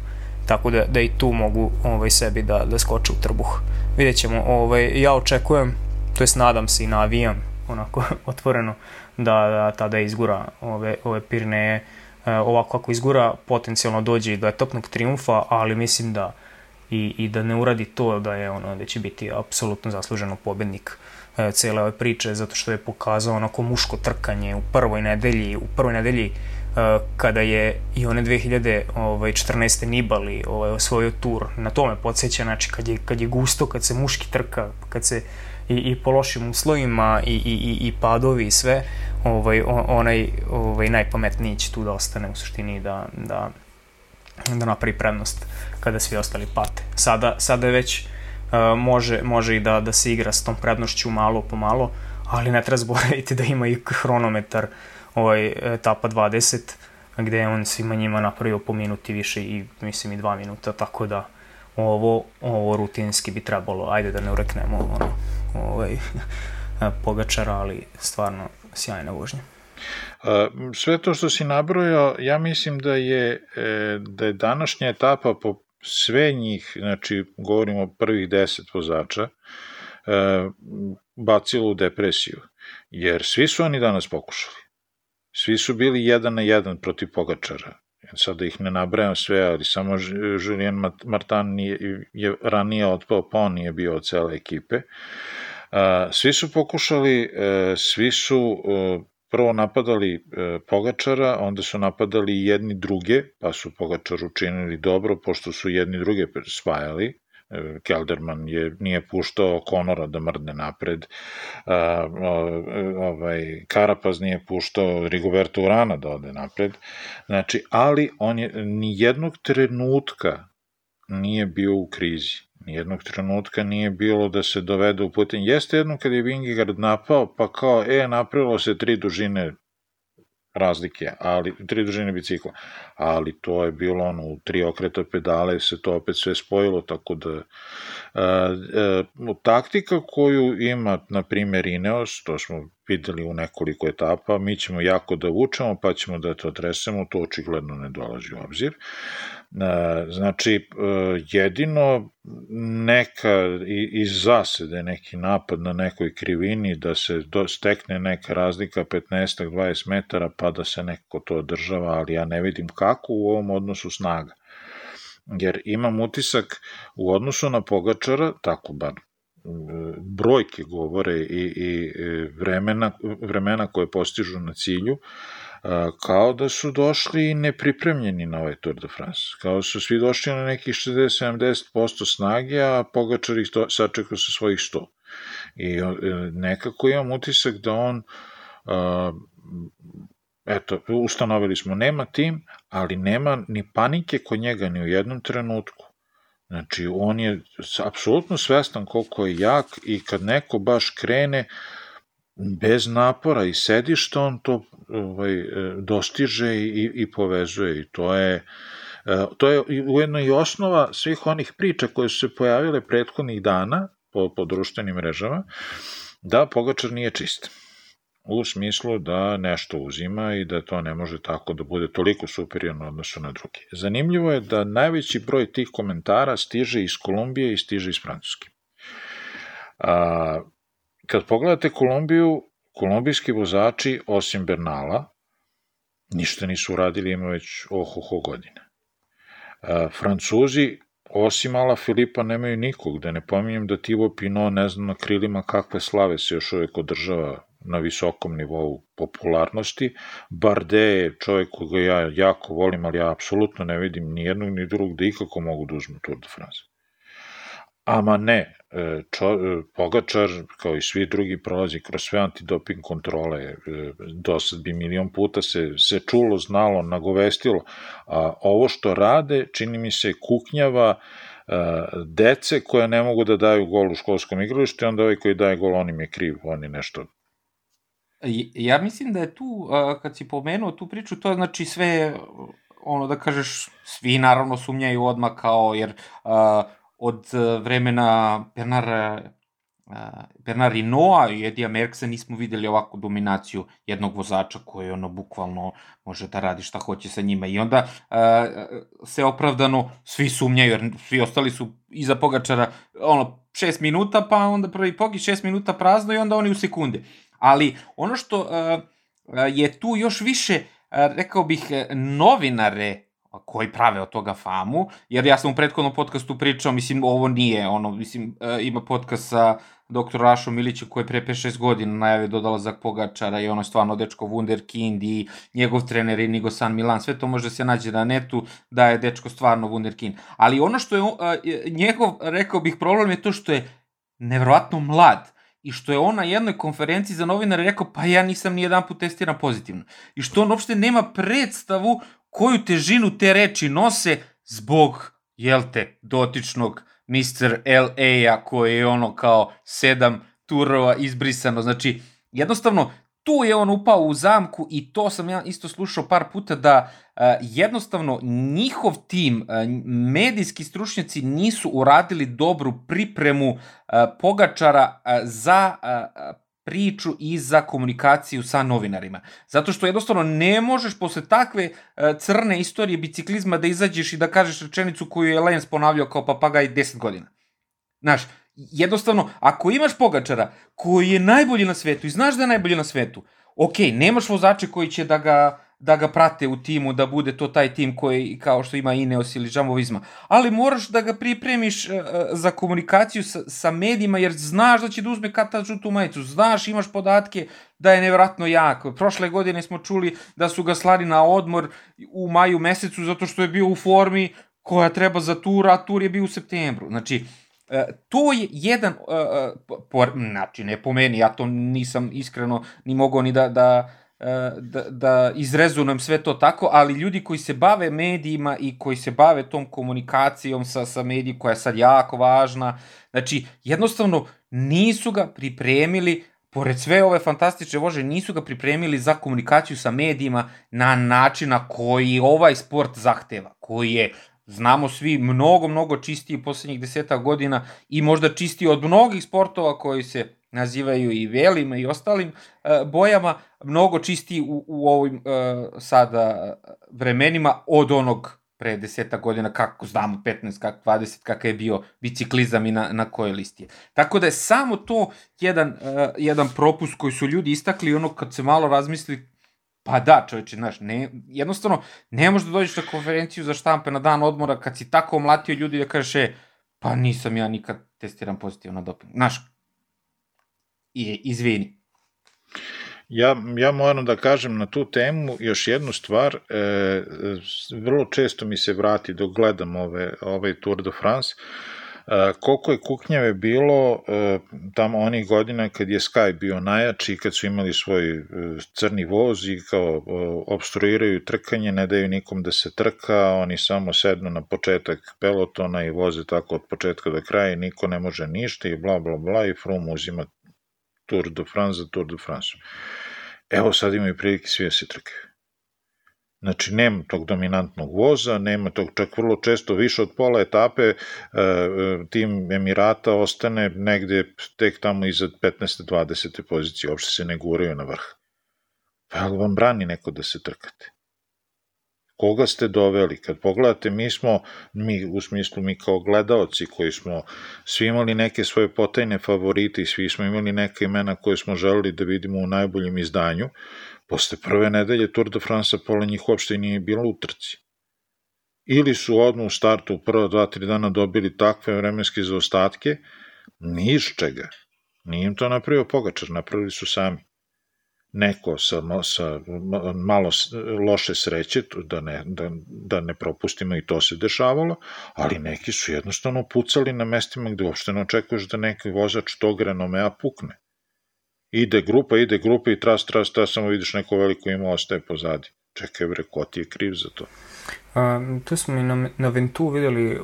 tako da, da i tu mogu ovaj, sebi da, da skoče u trbuh. Vidjet ćemo, ovaj, ja očekujem, to jest nadam se i navijam, onako otvoreno, da, da tada izgura ove, ove Pirneje, e, ovako ako izgura potencijalno dođe i do etapnog triumfa, ali mislim da i, i da ne uradi to da je ono da će biti apsolutno zasluženo pobednik cele ove priče zato što je pokazao onako muško trkanje u prvoj nedelji, u prvoj nedelji e, kada je i one 2014. Ovaj, Nibali ovaj, osvojio tur, na tome podsjeća, znači kad je, kad je gusto, kad se muški trka, kad se i, i po lošim uslovima i, i, i, i padovi i sve, ovaj, onaj ovaj, najpametniji će tu da ostane u suštini da, da, da napravi prednost kada svi ostali pate. Sada, sada je već može, može i da, da se igra s tom prednošću malo po malo, ali ne treba zboraviti da ima i hronometar ovaj, etapa 20, gde je on svima njima napravio po minuti više i mislim i dva minuta, tako da ovo, ovo rutinski bi trebalo, ajde da ne ureknemo ono, ovaj, pogačara, ali stvarno sjajna vožnja. Sve to što si nabrojao, ja mislim da je, e, da je današnja etapa po sve njih, znači govorimo o prvih deset vozača, e, bacilo u depresiju. Jer svi su oni danas pokušali. Svi su bili jedan na jedan protiv Pogačara. Sad da ih ne nabrajam sve, ali samo Julien Martin nije, je ranije otpao, pa on nije bio od cele ekipe. Svi su pokušali, e, svi su e, prvo napadali e, Pogačara, onda su napadali jedni druge, pa su Pogačar učinili dobro, pošto su jedni druge spajali, e, Kelderman je, nije puštao Konora da mrdne napred, a, ovaj, Karapaz nije puštao Rigoberto Urana da ode napred, znači, ali on je ni jednog trenutka nije bio u krizi Nijednog trenutka nije bilo da se dovede u putin. Jeste jednom kad je Vingigard napao, pa kao, e, napravilo se tri dužine razlike, ali tri dužine bicikla, ali to je bilo ono u tri okreta pedale se to opet sve spojilo, tako da a, a, taktika koju ima na primjer Ineos, to smo videli u nekoliko etapa, mi ćemo jako da vučemo, pa ćemo da to tresemo, to očigledno ne dolazi u obzir. Znači, e, jedino neka iz zasede, neki napad na nekoj krivini, da se stekne neka razlika 15-20 metara, pa da se neko to održava, ali ja ne vidim kako u ovom odnosu snaga. Jer imam utisak u odnosu na Pogačara, tako bar brojke govore i, i vremena, vremena koje postižu na cilju, kao da su došli nepripremljeni na ovaj Tour de France. Kao da su svi došli na nekih 60-70% snage, a Pogačar ih to, sačekao sa svojih 100. I e, nekako imam utisak da on eto, ustanovili smo, nema tim, ali nema ni panike kod njega ni u jednom trenutku. Znači, on je apsolutno svestan koliko je jak i kad neko baš krene, bez napora i sedišta on to ovaj, dostiže i, i povezuje i to je e, to je ujedno i osnova svih onih priča koje su se pojavile prethodnih dana po, po društvenim mrežama da Pogačar nije čist u smislu da nešto uzima i da to ne može tako da bude toliko superiorno odnosu na drugi. Zanimljivo je da najveći broj tih komentara stiže iz Kolumbije i stiže iz Francuske. A, kad pogledate Kolumbiju, kolumbijski vozači, osim Bernala, ništa nisu uradili, ima već ohoho godine. A, Francuzi, osim Ala Filipa, nemaju nikog, da ne pominjem da Tivo Pino, ne znam na krilima kakve slave se još uvek održava na visokom nivou popularnosti. Barde je čovjek koga ja jako volim, ali ja apsolutno ne vidim ni jednog ni drugog da ikako mogu da uzmu Tour de France. Ama ne, e, čo, e, Pogačar, kao i svi drugi, prolazi kroz sve antidoping kontrole. E, do sad bi milion puta se, se čulo, znalo, nagovestilo. A ovo što rade, čini mi se, kuknjava dece koje ne mogu da daju gol u školskom igralištu i onda ovaj koji daje gol, on im je kriv, on je nešto Ja mislim da je tu, kad si pomenuo tu priču, to znači sve, ono da kažeš, svi naravno sumnjaju odmah kao, jer od vremena Bernara Bernard Hinault i Edija Merksa nismo videli ovakvu dominaciju jednog vozača koji ono bukvalno može da radi šta hoće sa njima i onda uh, se opravdano svi sumnjaju jer svi ostali su iza Pogačara ono 6 minuta pa onda prvi Pogi 6 minuta prazno i onda oni u sekunde. Ali ono što uh, je tu još više, uh, rekao bih, novinare koji prave od toga famu, jer ja sam u prethodnom podcastu pričao, mislim, ovo nije, ono, mislim, ima podcast sa dr. Rašom Milićem koji je pre 5-6 godina najavio dodalazak Pogačara i ono stvarno dečko Wunderkind i njegov trener Inigo San Milan, sve to može se nađe na netu da je dečko stvarno Wunderkind. Ali ono što je uh, njegov, rekao bih, problem je to što je nevrovatno mlad i što je on na jednoj konferenciji za novinare rekao pa ja nisam ni jedan put testiran pozitivno. I što on uopšte nema predstavu koju težinu te reči nose zbog, jel te, dotičnog Mr. L.A.-a koji je ono kao sedam turova izbrisano. Znači, jednostavno, tu je on upao u zamku i to sam ja isto slušao par puta da uh, jednostavno njihov tim, uh, medijski stručnjaci nisu uradili dobru pripremu uh, Pogačara uh, za uh, priču i za komunikaciju sa novinarima. Zato što jednostavno ne možeš posle takve uh, crne istorije biciklizma da izađeš i da kažeš rečenicu koju je Lens ponavljao kao papagaj 10 godina. Znaš, jednostavno, ako imaš Pogačara koji je najbolji na svetu i znaš da je najbolji na svetu, ok, nemaš vozače koji će da ga da ga prate u timu, da bude to taj tim koji kao što ima Ineos ili Jumbo. Ali moraš da ga pripremiš uh, za komunikaciju sa, sa medijima jer znaš da će da uzme kad ta žutu majicu, znaš, imaš podatke da je nevratno jak. Prošle godine smo čuli da su ga slali na odmor u maju mesecu zato što je bio u formi koja treba za tur, a tur je bio u septembru. Znači, E, to je jedan, uh, por, znači ne po meni, ja to nisam iskreno ni mogao ni da, da, da, da izrezunem sve to tako, ali ljudi koji se bave medijima i koji se bave tom komunikacijom sa, sa medijima koja je sad jako važna, znači jednostavno nisu ga pripremili pored sve ove fantastične vože, nisu ga pripremili za komunikaciju sa medijima na način na koji ovaj sport zahteva, koji je znamo svi, mnogo, mnogo čistiji poslednjih deseta godina i možda čistiji od mnogih sportova koji se nazivaju i velima i ostalim uh, bojama, mnogo čistiji u, u ovim uh, sada vremenima od onog pre deseta godina, kako znamo, 15, kako 20, kakav je bio biciklizam i na, na kojoj listi je. Tako da je samo to jedan, uh, jedan propust koji su ljudi istakli, ono kad se malo razmisli Pa da, čoveče, znaš, ne, jednostavno, ne možeš da dođeš na konferenciju za štampe na dan odmora kad si tako omlatio ljudi da kažeš, e, pa nisam ja nikad testiran pozitivno na doping. Znaš, i, izvini. Ja, ja moram da kažem na tu temu još jednu stvar, e, vrlo često mi se vrati dok gledam ove, ovaj Tour de France, E, koliko je kuknjave bilo e, tamo onih godina kad je Sky bio najjači, kad su imali svoj e, crni voz i kao obstruiraju trkanje, ne daju nikom da se trka, oni samo sednu na početak pelotona i voze tako od početka do kraja i niko ne može ništa i bla bla bla i Froome uzima Tour de France za Tour de France. Evo sad imaju prilike svi da se trkaju. Znači, nema tog dominantnog voza, nema tog čak vrlo često više od pola etape e, e, tim Emirata ostane negde tek tamo iza 15. 20. pozicije, uopšte se ne guraju na vrh. Pa vam brani neko da se trkate? Koga ste doveli? Kad pogledate, mi smo, mi u smislu mi kao gledaoci koji smo svi imali neke svoje potajne favorite i svi smo imali neke imena koje smo želeli da vidimo u najboljem izdanju, Posle prve nedelje Tour de France pola njih uopšte nije bilo u trci. Ili su odmah u startu u prva dva, tri dana dobili takve vremenske zaostatke, ni iz čega. Nije im to napravio Pogačar, napravili su sami. Neko sa, sa malo loše sreće, da ne, da, da ne propustimo i to se dešavalo, ali neki su jednostavno pucali na mestima gde uopšte ne očekuješ da neki vozač tog renomea pukne ide grupa, ide grupa i tras, tras, tras, samo vidiš neko veliko ima ostaje pozadi. Čekaj bre, ko ti je kriv za to? A, tu smo i na, na Ventu videli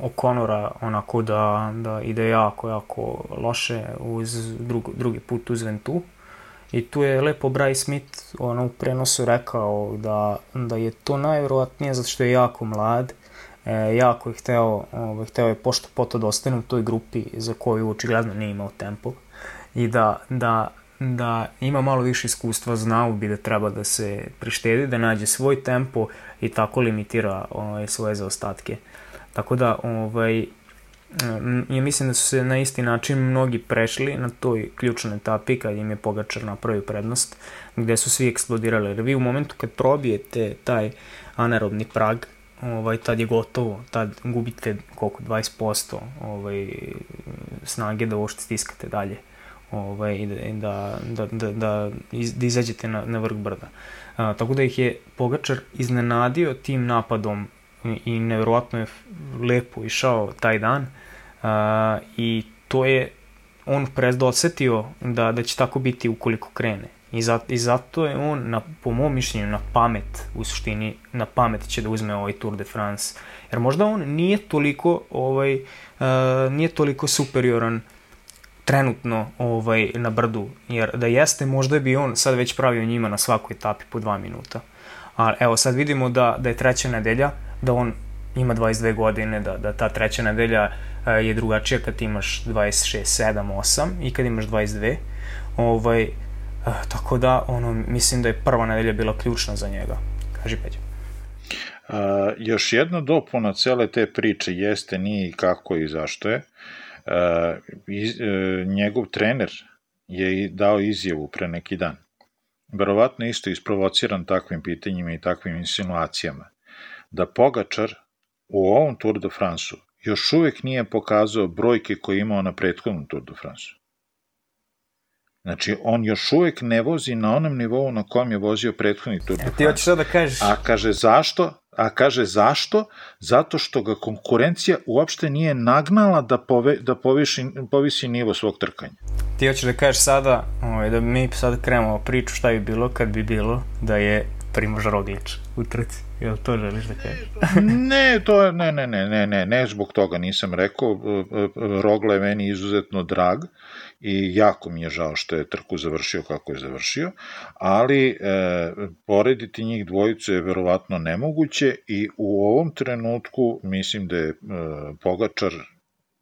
Okonora onako da, da ide jako, jako loše uz drug, drugi put uz Ventu. I tu je lepo Bryce Smith ono, u prenosu rekao da, da je to najverovatnije zato što je jako mlad, e, jako je hteo, ovaj, hteo je pošto poto da ostane u toj grupi za koju očigledno nije imao tempo i da, da, da ima malo više iskustva, znao bi da treba da se prištedi, da nađe svoj tempo i tako limitira ovaj, svoje zaostatke. Tako da, ovaj, ja mislim da su se na isti način mnogi prešli na toj ključnoj etapi kad im je Pogačar napravio prednost, gde su svi eksplodirali. Jer vi u momentu kad probijete taj anaerobni prag, ovaj, tad je gotovo, tad gubite koliko, 20% ovaj, snage da uopšte stiskate dalje ovaj, da, da, da, da, iz, da izađete na, na vrh brda. A, tako da ih je Pogačar iznenadio tim napadom i, nevjerovatno je lepo išao taj dan a, i to je on prezdo osetio da, da će tako biti ukoliko krene. I, za, I zato je on, na, po mom mišljenju, na pamet, u suštini, na pamet će da uzme ovaj Tour de France. Jer možda on nije toliko, ovaj, uh, nije toliko superioran uh, trenutno ovaj, na brdu, jer da jeste, možda bi on sad već pravio njima na svakoj etapi po dva minuta. A evo sad vidimo da, da je treća nedelja, da on ima 22 godine, da, da ta treća nedelja e, je drugačija kad imaš 26, 7, 8 i kad imaš 22. Ovaj, e, tako da, ono, mislim da je prva nedelja bila ključna za njega. Kaži Peđa. Uh, još jedna dopuna cele te priče jeste nije i kako i zašto je. Uh, iz, e, njegov trener je dao izjavu pre neki dan verovatno isto isprovociran takvim pitanjima i takvim insinuacijama, da Pogačar u ovom Tour de France-u još uvek nije pokazao brojke koje je imao na prethodnom Tour de France-u. Znači, on još uvek ne vozi na onom nivou na kojem je vozio prethodni Tour de France. Ti hoćeš da kažeš... A kaže zašto? A kaže zašto? Zato što ga konkurencija uopšte nije nagnala da, pove, da poviši, povisi nivo svog trkanja. Ti hoćeš da kažeš sada, ovaj, da mi sad krenemo priču šta bi bilo kad bi bilo da je Primož Roglič u trci. Jel to želiš da kažeš? ne, to je, ne, ne, ne, ne, ne, ne, zbog toga nisam rekao. Rogla je meni izuzetno drag i jako mi je žao što je trku završio kako je završio, ali e, porediti njih dvojicu je verovatno nemoguće i u ovom trenutku mislim da je e, Pogačar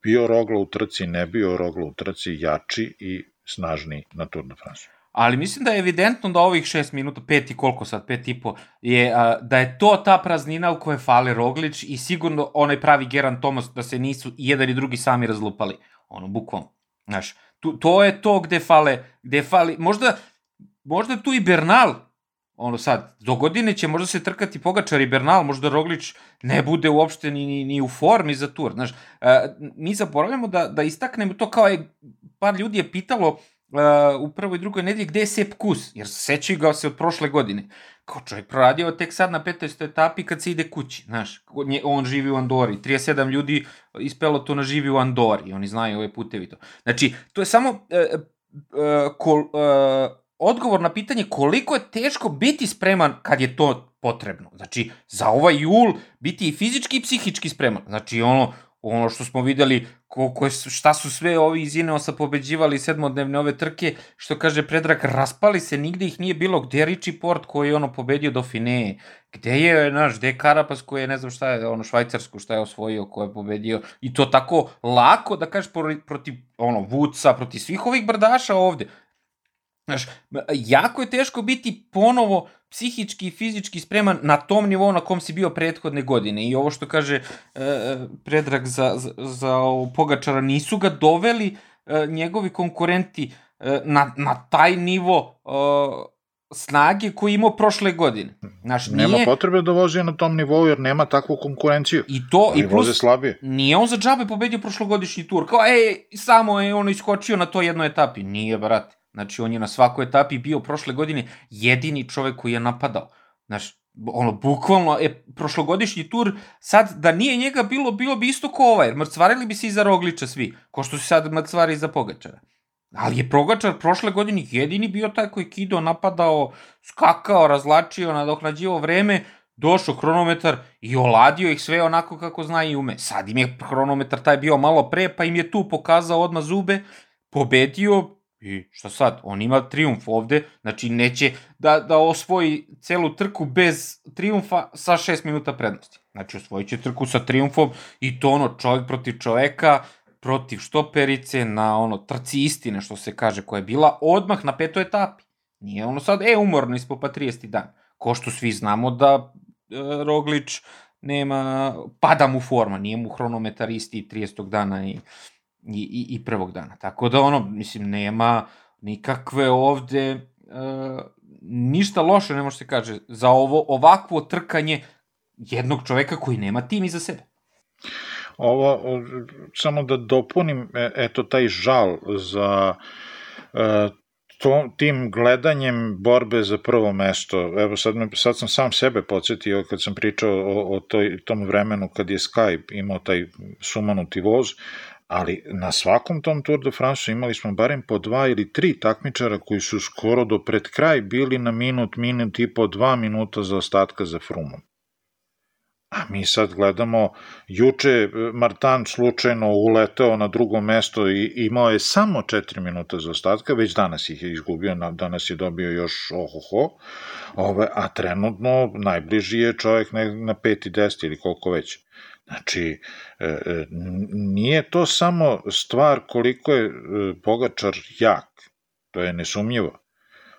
bio Rogla u trci, ne bio Rogla u trci, jači i snažniji na Tour de France ali mislim da je evidentno da ovih 6 minuta, pet i koliko sad, pet i po, je, a, da je to ta praznina u kojoj fale Roglić i sigurno onaj pravi Geran Thomas da se nisu i jedan i drugi sami razlupali. Ono, bukvalno. Znaš, tu, to je to gde fale, gde fali, možda, možda tu i Bernal, ono sad, do godine će možda se trkati Pogačar i Bernal, možda Roglić ne bude uopšte ni, ni, ni u formi za tur, znaš, a, mi zaboravljamo da, da istaknemo to kao je, par ljudi je pitalo, uh, u prvoj i drugoj nedelji gde je Sepp Kus, jer sećaju ga se od prošle godine. Kao čovjek proradio tek sad na 15. etapi kad se ide kući, znaš, on živi u Andori, 37 ljudi iz pelotona živi u Andori, oni znaju ove putevi to. Znači, to je samo uh, uh, kol, uh, odgovor na pitanje koliko je teško biti spreman kad je to potrebno. Znači, za ovaj jul biti i fizički i psihički spreman. Znači, ono, ono što smo videli koliko je, šta su sve ovi iz Ineosa pobeđivali sedmodnevne ove trke, što kaže Predrag, raspali se, nigde ih nije bilo, gde je Richie Port koji je ono pobedio do Fine, gde je, znaš, gde je Karapas koji je, ne znam šta je, ono, Švajcarsku šta je osvojio, ko je pobedio, i to tako lako, da kažeš, protiv, ono, Vuca, protiv svih ovih brdaša ovde, Znaš, jako je teško biti ponovo psihički i fizički spreman na tom nivou na kom si bio prethodne godine. I ovo što kaže e, Predrag za, za, za Pogačara, nisu ga doveli e, njegovi konkurenti e, na, na taj nivo e, snage koji imao prošle godine. Znaš, nije... Nema potrebe da vozi na tom nivou jer nema takvu konkurenciju. I to, i plus, slabije. nije on za džabe pobedio prošlogodišnji tur. Kao, ej, samo je ono iskočio na to jednoj etapi. Nije, brate. Znači, on je na svakoj etapi bio prošle godine jedini čovek koji je napadao. Znaš, ono, bukvalno, je prošlogodišnji tur, sad, da nije njega bilo, bilo bi isto ko ovaj, mrcvarili bi se iza Rogliča svi, ko što se sad mrcvari iza Pogačara. Ali je Pogačar prošle godine jedini bio taj koji kido, napadao, skakao, razlačio, nadoknađivo vreme, došao hronometar i oladio ih sve onako kako zna i ume. Sad im je hronometar taj bio malo pre, pa im je tu pokazao odmah zube, pobedio, I šta sad? On ima triumf ovde, znači neće da, da osvoji celu trku bez triumfa sa 6 minuta prednosti. Znači osvojit će trku sa triumfom i to ono čovjek protiv čoveka, protiv štoperice na ono trci istine što se kaže koja je bila odmah na petoj etapi. Nije ono sad, e, umorno ispo pa 30. dan. Ko što svi znamo da e, Roglič nema, pada mu forma, nije mu hronometar isti 30. dana i i, i, i prvog dana. Tako da ono, mislim, nema nikakve ovde e, ništa loše, ne može se kaže, za ovo ovakvo trkanje jednog čoveka koji nema tim iza sebe. Ovo, samo da dopunim, e, eto, taj žal za e, to, tim gledanjem borbe za prvo mesto, evo sad, me, sad sam sam sebe podsjetio kad sam pričao o, o toj, tom vremenu kad je Skype imao taj sumanuti voz, ali na svakom tom Tour de France imali smo barem po dva ili tri takmičara koji su skoro do pred kraj bili na minut, minut i po dva minuta za ostatka za Frumom. A mi sad gledamo, juče Martan slučajno uleteo na drugo mesto i imao je samo 4 minuta za ostatka, već danas ih je izgubio, danas je dobio još ohoho, ove, a trenutno najbliži je čovjek na 5 i 10 ili koliko već. Znači, e, e, nije to samo stvar koliko je e, Pogačar jak, to je nesumnjivo,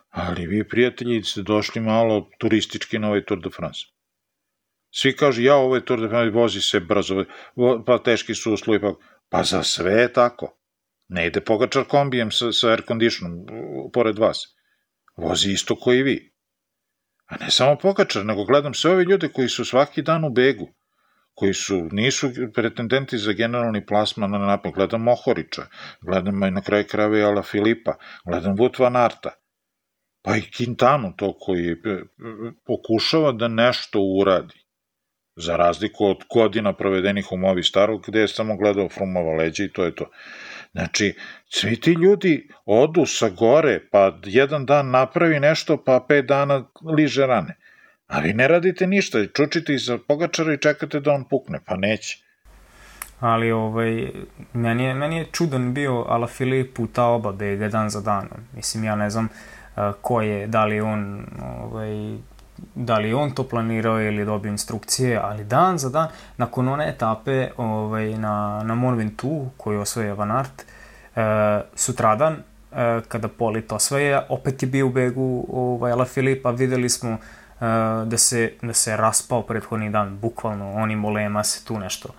ali vi prijatelji ste došli malo turistički na ovaj Tour de France. Svi kažu, ja ovaj Tour de France vozi se brzo, pa teški su uslovi, pa, pa za sve je tako. Ne ide Pogačar kombijem sa, sa air conditionom pored vas. vozi isto koji vi. A ne samo Pogačar, nego gledam sve ove ljude koji su svaki dan u begu, koji su, nisu pretendenti za generalni plasman na napad. Gledam Mohorića, gledam i na kraju krave Ala Filipa, gledam Wout van Arta, pa i Quintanu, to koji e, e, pokušava da nešto uradi za razliku od godina provedenih u Movi Starog, gde je samo gledao Frumova leđa i to je to. Znači, svi ti ljudi odu sa gore, pa jedan dan napravi nešto, pa pet dana liže rane. A vi ne radite ništa, čučite iza pogačara i čekate da on pukne, pa neće. Ali ovaj, meni, je, meni je čudan bio Ala Filip u ta oba bega dan za danom. Mislim, ja ne znam uh, ko je, da li on ovaj, da li on to planirao ili dobio instrukcije, ali dan za dan, nakon one etape ovaj, na, na Mont Ventoux, koju osvoje Van Aert, e, sutradan, e, kada Polit osvaja, opet je bio u begu ovaj, Ala Filipa, videli smo da, se, da se raspao prethodni dan, bukvalno, oni molema se tu nešto,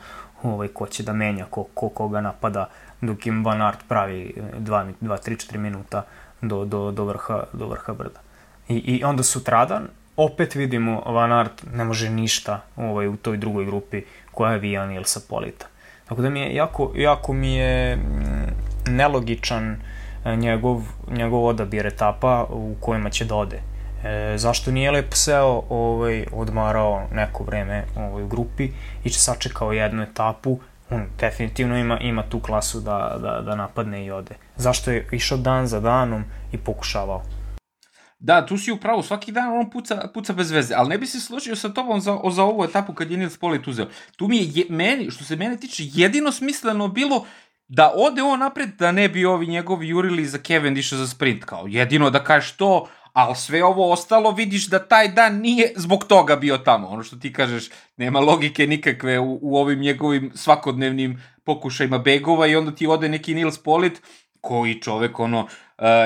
ovaj, ko će da menja, ko, ko koga napada, dok im Van Aert pravi 2, 2 3, 4 minuta do, do, do, vrha, do vrha brda. I, I onda sutradan, opet vidimo Van Aert ne može ništa ovaj, u toj drugoj grupi koja je Vijan ili Sapolita. Tako da mi je, jako, jako mi je mm, nelogičan e, njegov, njegov odabir etapa u kojima će da ode. E, zašto nije lepo seo, ovaj, odmarao neko vreme ovaj, u grupi i će sačekao jednu etapu, on definitivno ima, ima tu klasu da, da, da napadne i ode. Zašto je išao dan za danom i pokušavao? Da, tu si upravo, svaki dan on puca, puca bez veze, ali ne bi se složio sa tobom za, za ovu etapu kad je Nils Polit uzeo. Tu mi je, je, meni, što se mene tiče, jedino smisleno bilo da ode on napred, da ne bi ovi njegovi jurili za Cavendisha za sprint, kao jedino da kažeš to, ali sve ovo ostalo vidiš da taj dan nije zbog toga bio tamo. Ono što ti kažeš, nema logike nikakve u, u ovim njegovim svakodnevnim pokušajima begova i onda ti ode neki Nils Polit, koji čovek, ono, uh,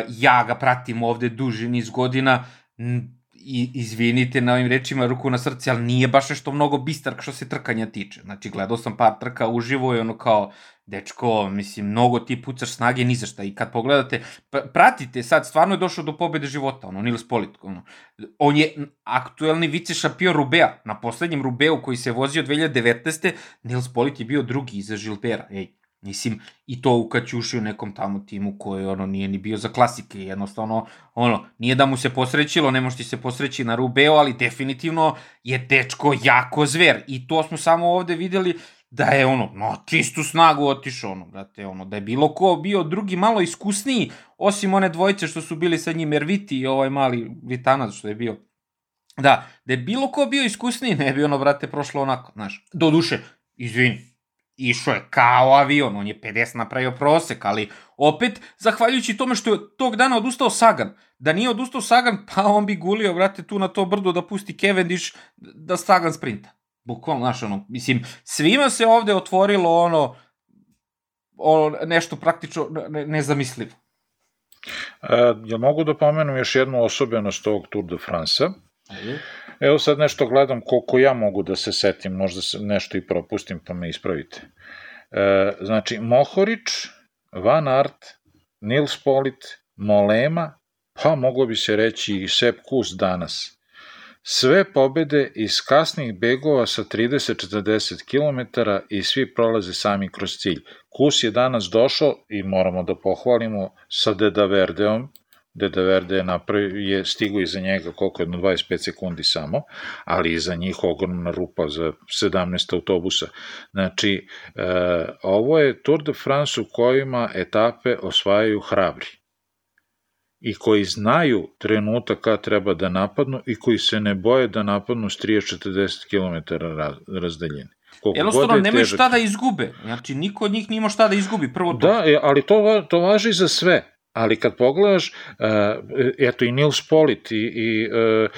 ja ga pratim ovde duži niz godina, i izvinite na ovim rečima ruku na srce, ali nije baš nešto mnogo bistar što se trkanja tiče. Znači, gledao sam par trka uživo i ono kao, dečko, mislim, mnogo ti pucaš snage ni za šta. I kad pogledate, pratite, sad stvarno je došao do pobede života, ono, Nils Polit, ono. On je aktuelni vice šampion Rubea. Na poslednjem Rubeu koji se vozio 2019. Nils Polit je bio drugi iza Žilbera. Ej, Mislim, i to u Kaćuši u nekom tamo timu koji ono nije ni bio za klasike, jednostavno, ono, nije da mu se posrećilo, ne može ti se posreći na Rubeo, ali definitivno je dečko jako zver. I to smo samo ovde videli da je ono, no, čistu snagu otišao, ono, brate, ono, da je bilo ko bio drugi malo iskusniji, osim one dvojice što su bili sa njim Erviti i ovaj mali Vitanac što je bio. Da, da je bilo ko bio iskusniji, ne bi ono, brate, prošlo onako, znaš. Do duše, izvini, išao je kao avion, on je 50 napravio prosek, ali opet, zahvaljujući tome što je tog dana odustao Sagan. Da nije odustao Sagan, pa on bi gulio, vrate, tu na to brdo da pusti Cavendish da Sagan sprinta. Bukvalno, znaš, ono, mislim, svima se ovde otvorilo ono, ono nešto praktično ne, nezamislivo. E, ja mogu da pomenem još jednu osobenost ovog Tour de France-a. Evo sad nešto gledam koliko ja mogu da se setim, možda se nešto i propustim pa me ispravite. E, znači, Mohorić, Van Art, Nils Polit, Molema, pa moglo bi se reći i Sepp Kus danas. Sve pobede iz kasnih begova sa 30-40 km i svi prolaze sami kroz cilj. Kus je danas došao i moramo da pohvalimo sa Deda Verdeom, Deda Verde je, napravio, je stigo iza njega koliko jedno 25 sekundi samo, ali iza njih ogromna rupa za 17 autobusa. Znači, e, ovo je Tour de France u kojima etape osvajaju hrabri i koji znaju trenutak kad treba da napadnu i koji se ne boje da napadnu s 30-40 km razdaljene. Jednostavno, nemaju šta da izgube. Znači, niko od njih nima šta da izgubi. Prvo to. Da, e, ali to, to važi za sve. Ali kad pogledaš, uh, eto i Nils Polit i, i uh,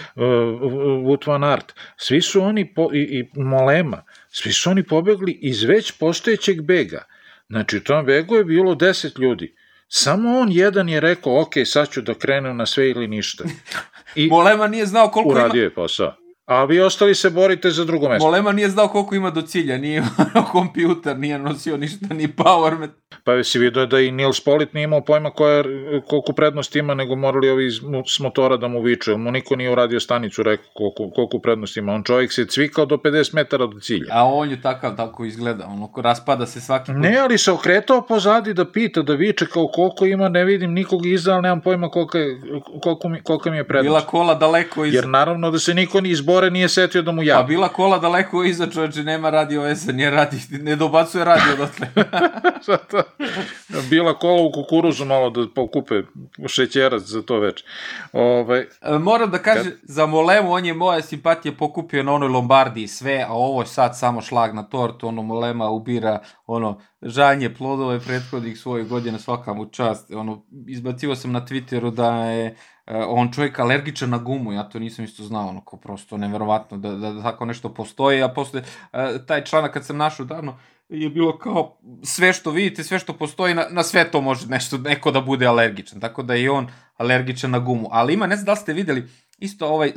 Wout van Aert, svi su oni, po, i, i Molema, svi su oni pobegli iz već postojećeg bega. Znači, u tom begu je bilo 10 ljudi. Samo on jedan je rekao, ok, sad ću da krenem na sve ili ništa. I Molema nije znao koliko uradio ima... Uradio je posao. A vi ostali se borite za drugo mesto. Molema nije znao koliko ima do cilja, nije imao kompjuter, nije nosio ništa, ni power met. Pa si vidio da i Nils Polit nije imao pojma koja, koliko prednost ima, nego morali ovi iz, s motora da mu viče. Mu niko nije uradio stanicu rekao koliko, koliko prednost ima. On čovjek se cvikao do 50 metara od cilja. A on je takav, tako izgleda. Ono, raspada se svaki put. Ne, ali se okretao pozadi da pita, da viče kao koliko ima, ne vidim nikog iza, ali nemam pojma koliko, je, koliko, mi, koliko mi je prednost. Bila kola daleko iza. Jer naravno da se niko ni izbore nije setio da mu ja. Pa bila kola daleko iza, čovječe, nema radio veze, nije radi, ne dobacuje radio odatle. Zato, bila kola u kukuruzu malo da pokupe šećerac za to već. Ovaj, E, Moram da kažem, kad... za Molemu on je moje simpatije pokupio na onoj Lombardiji sve, a ovo je sad samo šlag na tortu, ono Molema ubira ono žanje plodove prethodnih svojih godina svaka mu čast. Ono, izbacio sam na Twitteru da je uh, on čovjek alergičan na gumu, ja to nisam isto znao, ono, kao prosto neverovatno da, da, da tako nešto postoji, a posle uh, taj članak kad sam našao davno, je bilo kao sve što vidite, sve što postoji, na, na sve to može nešto, neko da bude alergičan, tako da je on alergičan na gumu. Ali ima, ne znam da li ste videli, isto ovaj, uh,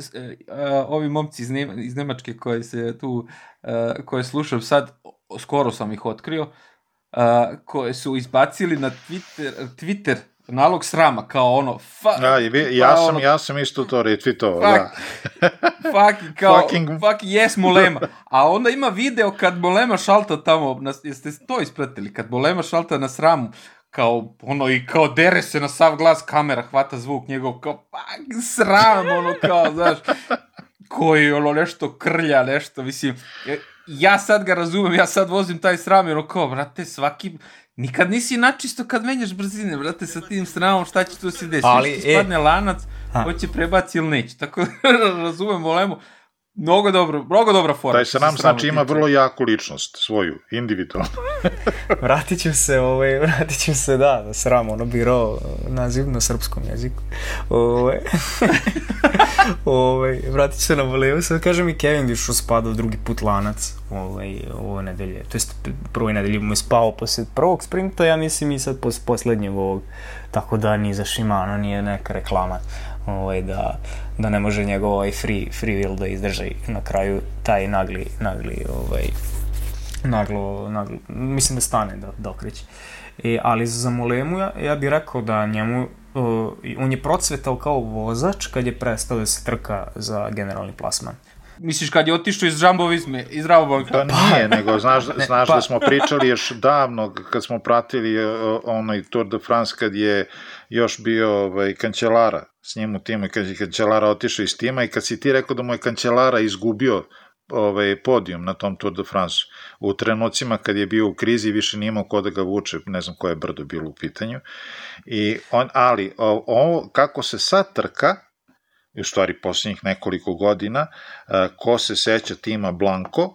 ovi momci iz, Nema, iz Nemačke koje se tu, uh, koje slušam sad, skoro sam ih otkrio, koje su izbacili na Twitter, Twitter nalog srama, kao ono, fa, ja, i vi, ja, pa sam, ono, ja sam isto to retweetovao, da. fuck, kao, fucking... fuck, yes, Molema. A onda ima video kad Molema šalta tamo, na, jeste to ispratili, kad Molema šalta na sramu, kao, ono, i kao dere se na sav glas kamera, hvata zvuk njegov, kao, fuck, sram, ono, kao, znaš, koji, ono, nešto krlja, nešto, mislim, ja sad ga razumem, ja sad vozim taj sram, ono, kao, brate, svaki, Nikad nisi načisto kad menjaš brzine, brate, sa tim sramom, šta će tu se desiti? Ali, e... spadne lanac, hoće prebaci ili neće. Tako razumem volemu. Mnogo dobro, mnogo dobra forma. Taj sram znači ima vrlo jaku ličnost, svoju, individualnu. vratit ću se, ovaj, vratit ću se, da, da sram, ono biro naziv na srpskom jeziku. Ovaj, ovaj, vratit ću se na voleu, sad kaže mi Kevin Dišu spada drugi put lanac ovaj, ove nedelje, to jest prvoj nedelji mu je spao posle prvog sprinta, ja mislim i sad posle poslednjeg ovog, tako da ni za Shimano nije neka reklama ovaj, da, da ne može njegov ovaj free, free will da izdrži na kraju taj nagli, nagli ovaj, naglo, naglo, mislim da stane da, da okreće. E, ali za Molemu ja, ja bih rekao da njemu uh, on je procvetao kao vozač kad je prestao da se trka za generalni plasman. Misliš kad je otišao iz Džambovizme, iz Rabobanka? Pa nije, nego znaš, ne, znaš pa... da smo pričali još davno kad smo pratili uh, onaj Tour de France kad je još bio ovaj, kancelara s njim u timu i kad je kancelara otišao iz tima i kad si ti rekao da mu je kancelara izgubio ovaj, podijum na tom Tour de France u trenucima kad je bio u krizi više nije imao ko da ga vuče, ne znam koje brdo bilo u pitanju. I on, ali ovo, kako se sad trka, u stvari posljednjih nekoliko godina, ko se seća tima Blanko,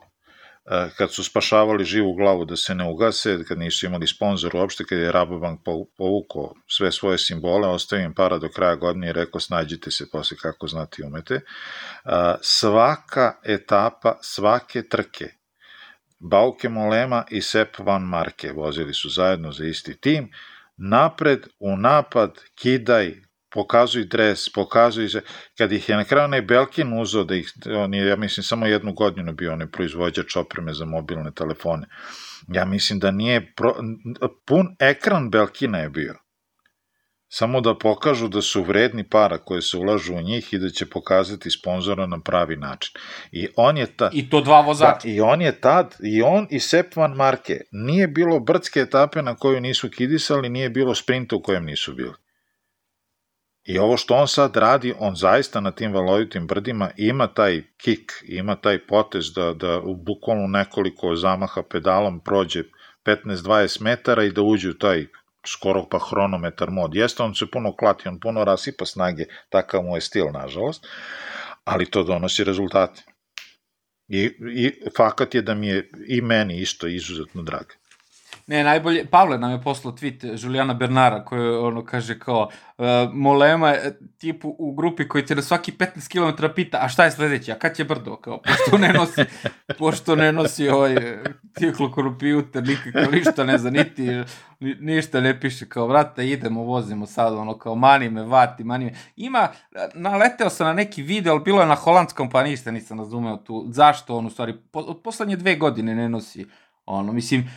kad su spašavali živu glavu da se ne ugase, kad nisu imali sponzor uopšte, kad je Rabobank povukao sve svoje simbole, ostavio im para do kraja godine i rekao snađite se posle kako znati i umete. Svaka etapa, svake trke, Bauke Molema i Sepp Van Marke vozili su zajedno za isti tim, napred, u napad, kidaj, pokazuj dres, pokazuj se, kad ih je na kraju onaj Belkin uzao, da ih, on je, ja mislim, samo jednu godinu bio onaj proizvođač opreme za mobilne telefone. Ja mislim da nije, pro, pun ekran Belkina je bio. Samo da pokažu da su vredni para koje se ulažu u njih i da će pokazati sponzora na pravi način. I on je ta... I to dva vozača. Da, I on je tad, i on i Sepp Van Marke. Nije bilo brdske etape na koju nisu kidisali, nije bilo sprinta u kojem nisu bili. I ovo što on sad radi, on zaista na tim valovitim brdima ima taj kik, ima taj potez da, da u bukvalno nekoliko zamaha pedalom prođe 15-20 metara i da uđe u taj skoro pa hronometar mod. Jeste, on se puno klati, on puno rasipa snage, takav mu je stil, nažalost, ali to donosi rezultate. I, i fakat je da mi je i meni isto izuzetno drago. Ne, najbolje, Pavle nam je poslao tweet Julijana Bernara koji ono kaže kao uh, Molema je tip u, grupi koji te na svaki 15 km pita a šta je sledeće, a kad će brdo, kao pošto ne nosi, pošto ne nosi ovaj kompjuter, nikako ništa ne zna, niti ni, ništa ne piše, kao vrata idemo, vozimo sad, ono kao mani me, vati, mani me. Ima, naleteo sam na neki video, ali bilo je na holandskom, pa ništa nisam razumeo tu, zašto on u stvari, po, od poslednje dve godine ne nosi ono, mislim,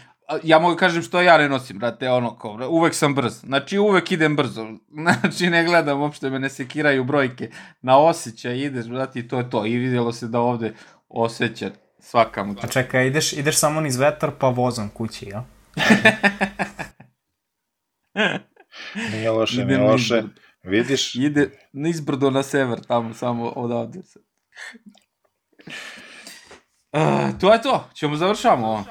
ja mogu kažem što ja ne nosim, brate, ono, kao, uvek sam brz. Znači, uvek idem brzo. Znači, ne gledam, uopšte me ne sekiraju brojke. Na osjećaj ideš, brate, i to je to. I vidjelo se da ovde osjeća svaka mu. A čekaj, ideš, ideš samo niz vetar pa vozom kući, ja? nije loše, nije loše. Vidiš? Ide nizbrdo na sever, tamo samo odavde se. Uh, to je to, ćemo završamo ovo.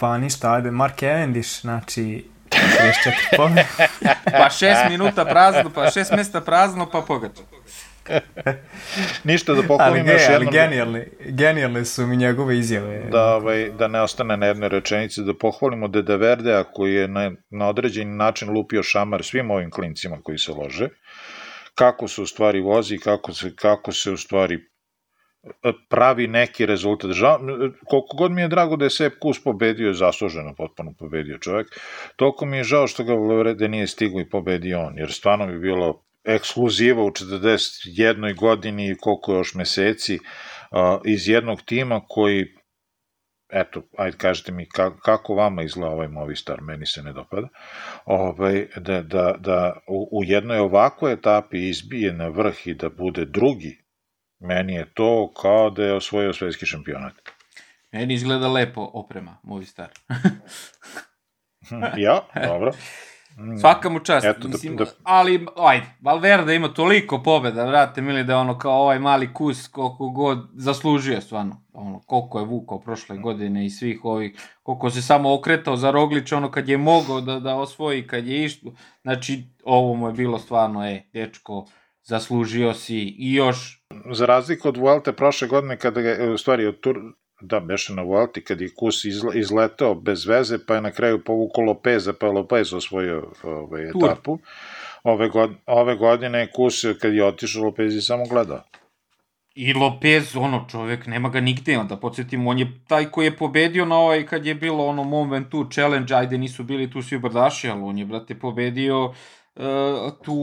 Pa ništa, ajde, Mark Cavendish, znači 34 pobjede. pa 6 minuta prazno, pa 6 mesta prazno, pa pogača. Ništa da pohvalim ali, još jednom. Ali genijalne, genijalne su mi njegove izjave. Da, ovaj, da ne ostane na jednoj rečenici, da pohvalimo Dede Verdea koji je na, na određeni način lupio šamar svim ovim klincima koji se lože. Kako se u stvari vozi, kako se, kako se u stvari pravi neki rezultat. Žal, koliko god mi je drago da je Sepp Kus pobedio, je zasluženo potpuno pobedio čovjek, toliko mi je žao što ga Valverde nije stigo i pobedio on, jer stvarno bi bilo ekskluziva u 41. godini i koliko još meseci iz jednog tima koji eto, ajde kažete mi kako vama izgleda ovaj Movistar, meni se ne dopada, ovaj, da, da, da u, u jednoj ovakvoj etapi izbije na vrh i da bude drugi Meni je to kao da je osvojio svetski šampionat. Meni izgleda lepo oprema, Movistar. ja, dobro. Svaka mu čast, Eto, da- mislim, da, da... ali, ajde, Valverde ima toliko pobjeda, vrate, mili, da je ono kao ovaj mali kus, koliko god zaslužio stvarno, ono, koliko je vukao prošle godine i svih ovih, koliko se samo okretao za Roglić, ono, kad je mogao da, da osvoji, kad je išlo, znači, ovo mu je bilo stvarno, e, dečko, zaslužio si i još za razliku od Vuelte prošle godine kada je, u stvari od Tur, da, beše na Vuelti, kad je Kus izle, izletao bez veze, pa je na kraju povukao Lopeza, pa je Lopez osvojio ovaj, etapu. Ove, god, ove godine Kus, kad je otišao, Lopez je samo gledao. I Lopez, ono, čovek, nema ga nigde, da podsjetim, on je taj koji je pobedio na ovaj, kad je bilo ono Mont Ventoux Challenge, ajde nisu bili tu svi brdaši, ali on je, brate, pobedio uh, tu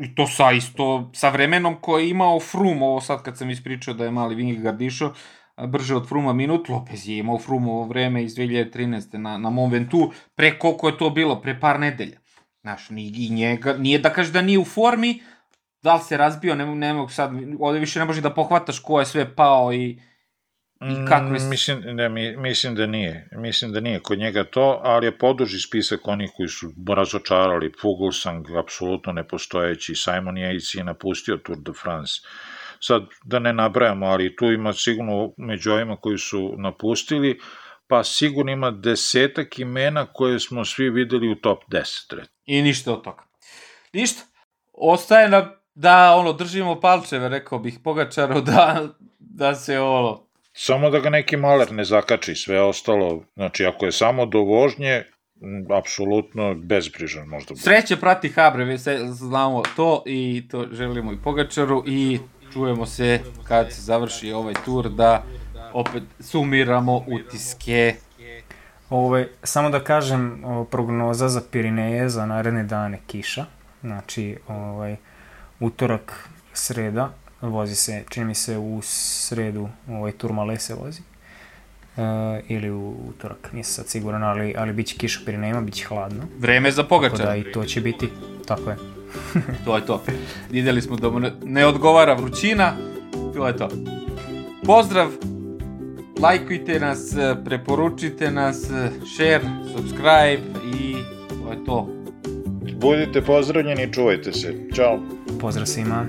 i to sa isto, sa vremenom koje je imao Frum, ovo sad kad sam ispričao da je mali Vingegaard išao, brže od Fruma minut, Lopez je imao Frumovo vreme iz 2013. na, na Mont pre koliko je to bilo, pre par nedelja. Znaš, ni, i njega, nije da kaže da nije u formi, da li se razbio, ne, ne mogu sad, ovde više ne može da pohvataš ko je sve pao i I kakve... Mm, mislim, ne, mi, mislim da nije. Mislim da nije kod njega to, ali je poduži spisak onih koji su razočarali. Fuglsang, apsolutno nepostojeći. Simon Yates je napustio Tour de France. Sad, da ne nabrajamo, ali tu ima sigurno među ovima koji su napustili, pa sigurno ima desetak imena koje smo svi videli u top 10. I ništa od toga. Ništa. Ostaje na, da ono, držimo palčeve, rekao bih, Pogačaru, da, da se ono, Samo da ga neki maler ne zakači, sve ostalo, znači ako je samo do vožnje, apsolutno bezbrižan možda. Bude. Sreće prati Habre, se, znamo to i to želimo i Pogačaru i čujemo se kad se završi ovaj tur da opet sumiramo utiske. Ove, samo da kažem, o, prognoza za Pirineje za naredne dane kiša. Znači, ovaj, utorak, sreda, vozi se, čini mi se u sredu ovaj Turmale se vozi. Uh, ili u utorak, nisam sad siguran, ali, ali bit će kiša Pirinejima, bit će hladno. Vreme za pogačar. Tako da i to će biti, tako je. to je to. Videli smo da mu ne, odgovara vrućina, to je to. Pozdrav, lajkujte nas, preporučite nas, share, subscribe i to je to. Budite pozdravljeni, čuvajte se. Ćao. Pozdrav svima.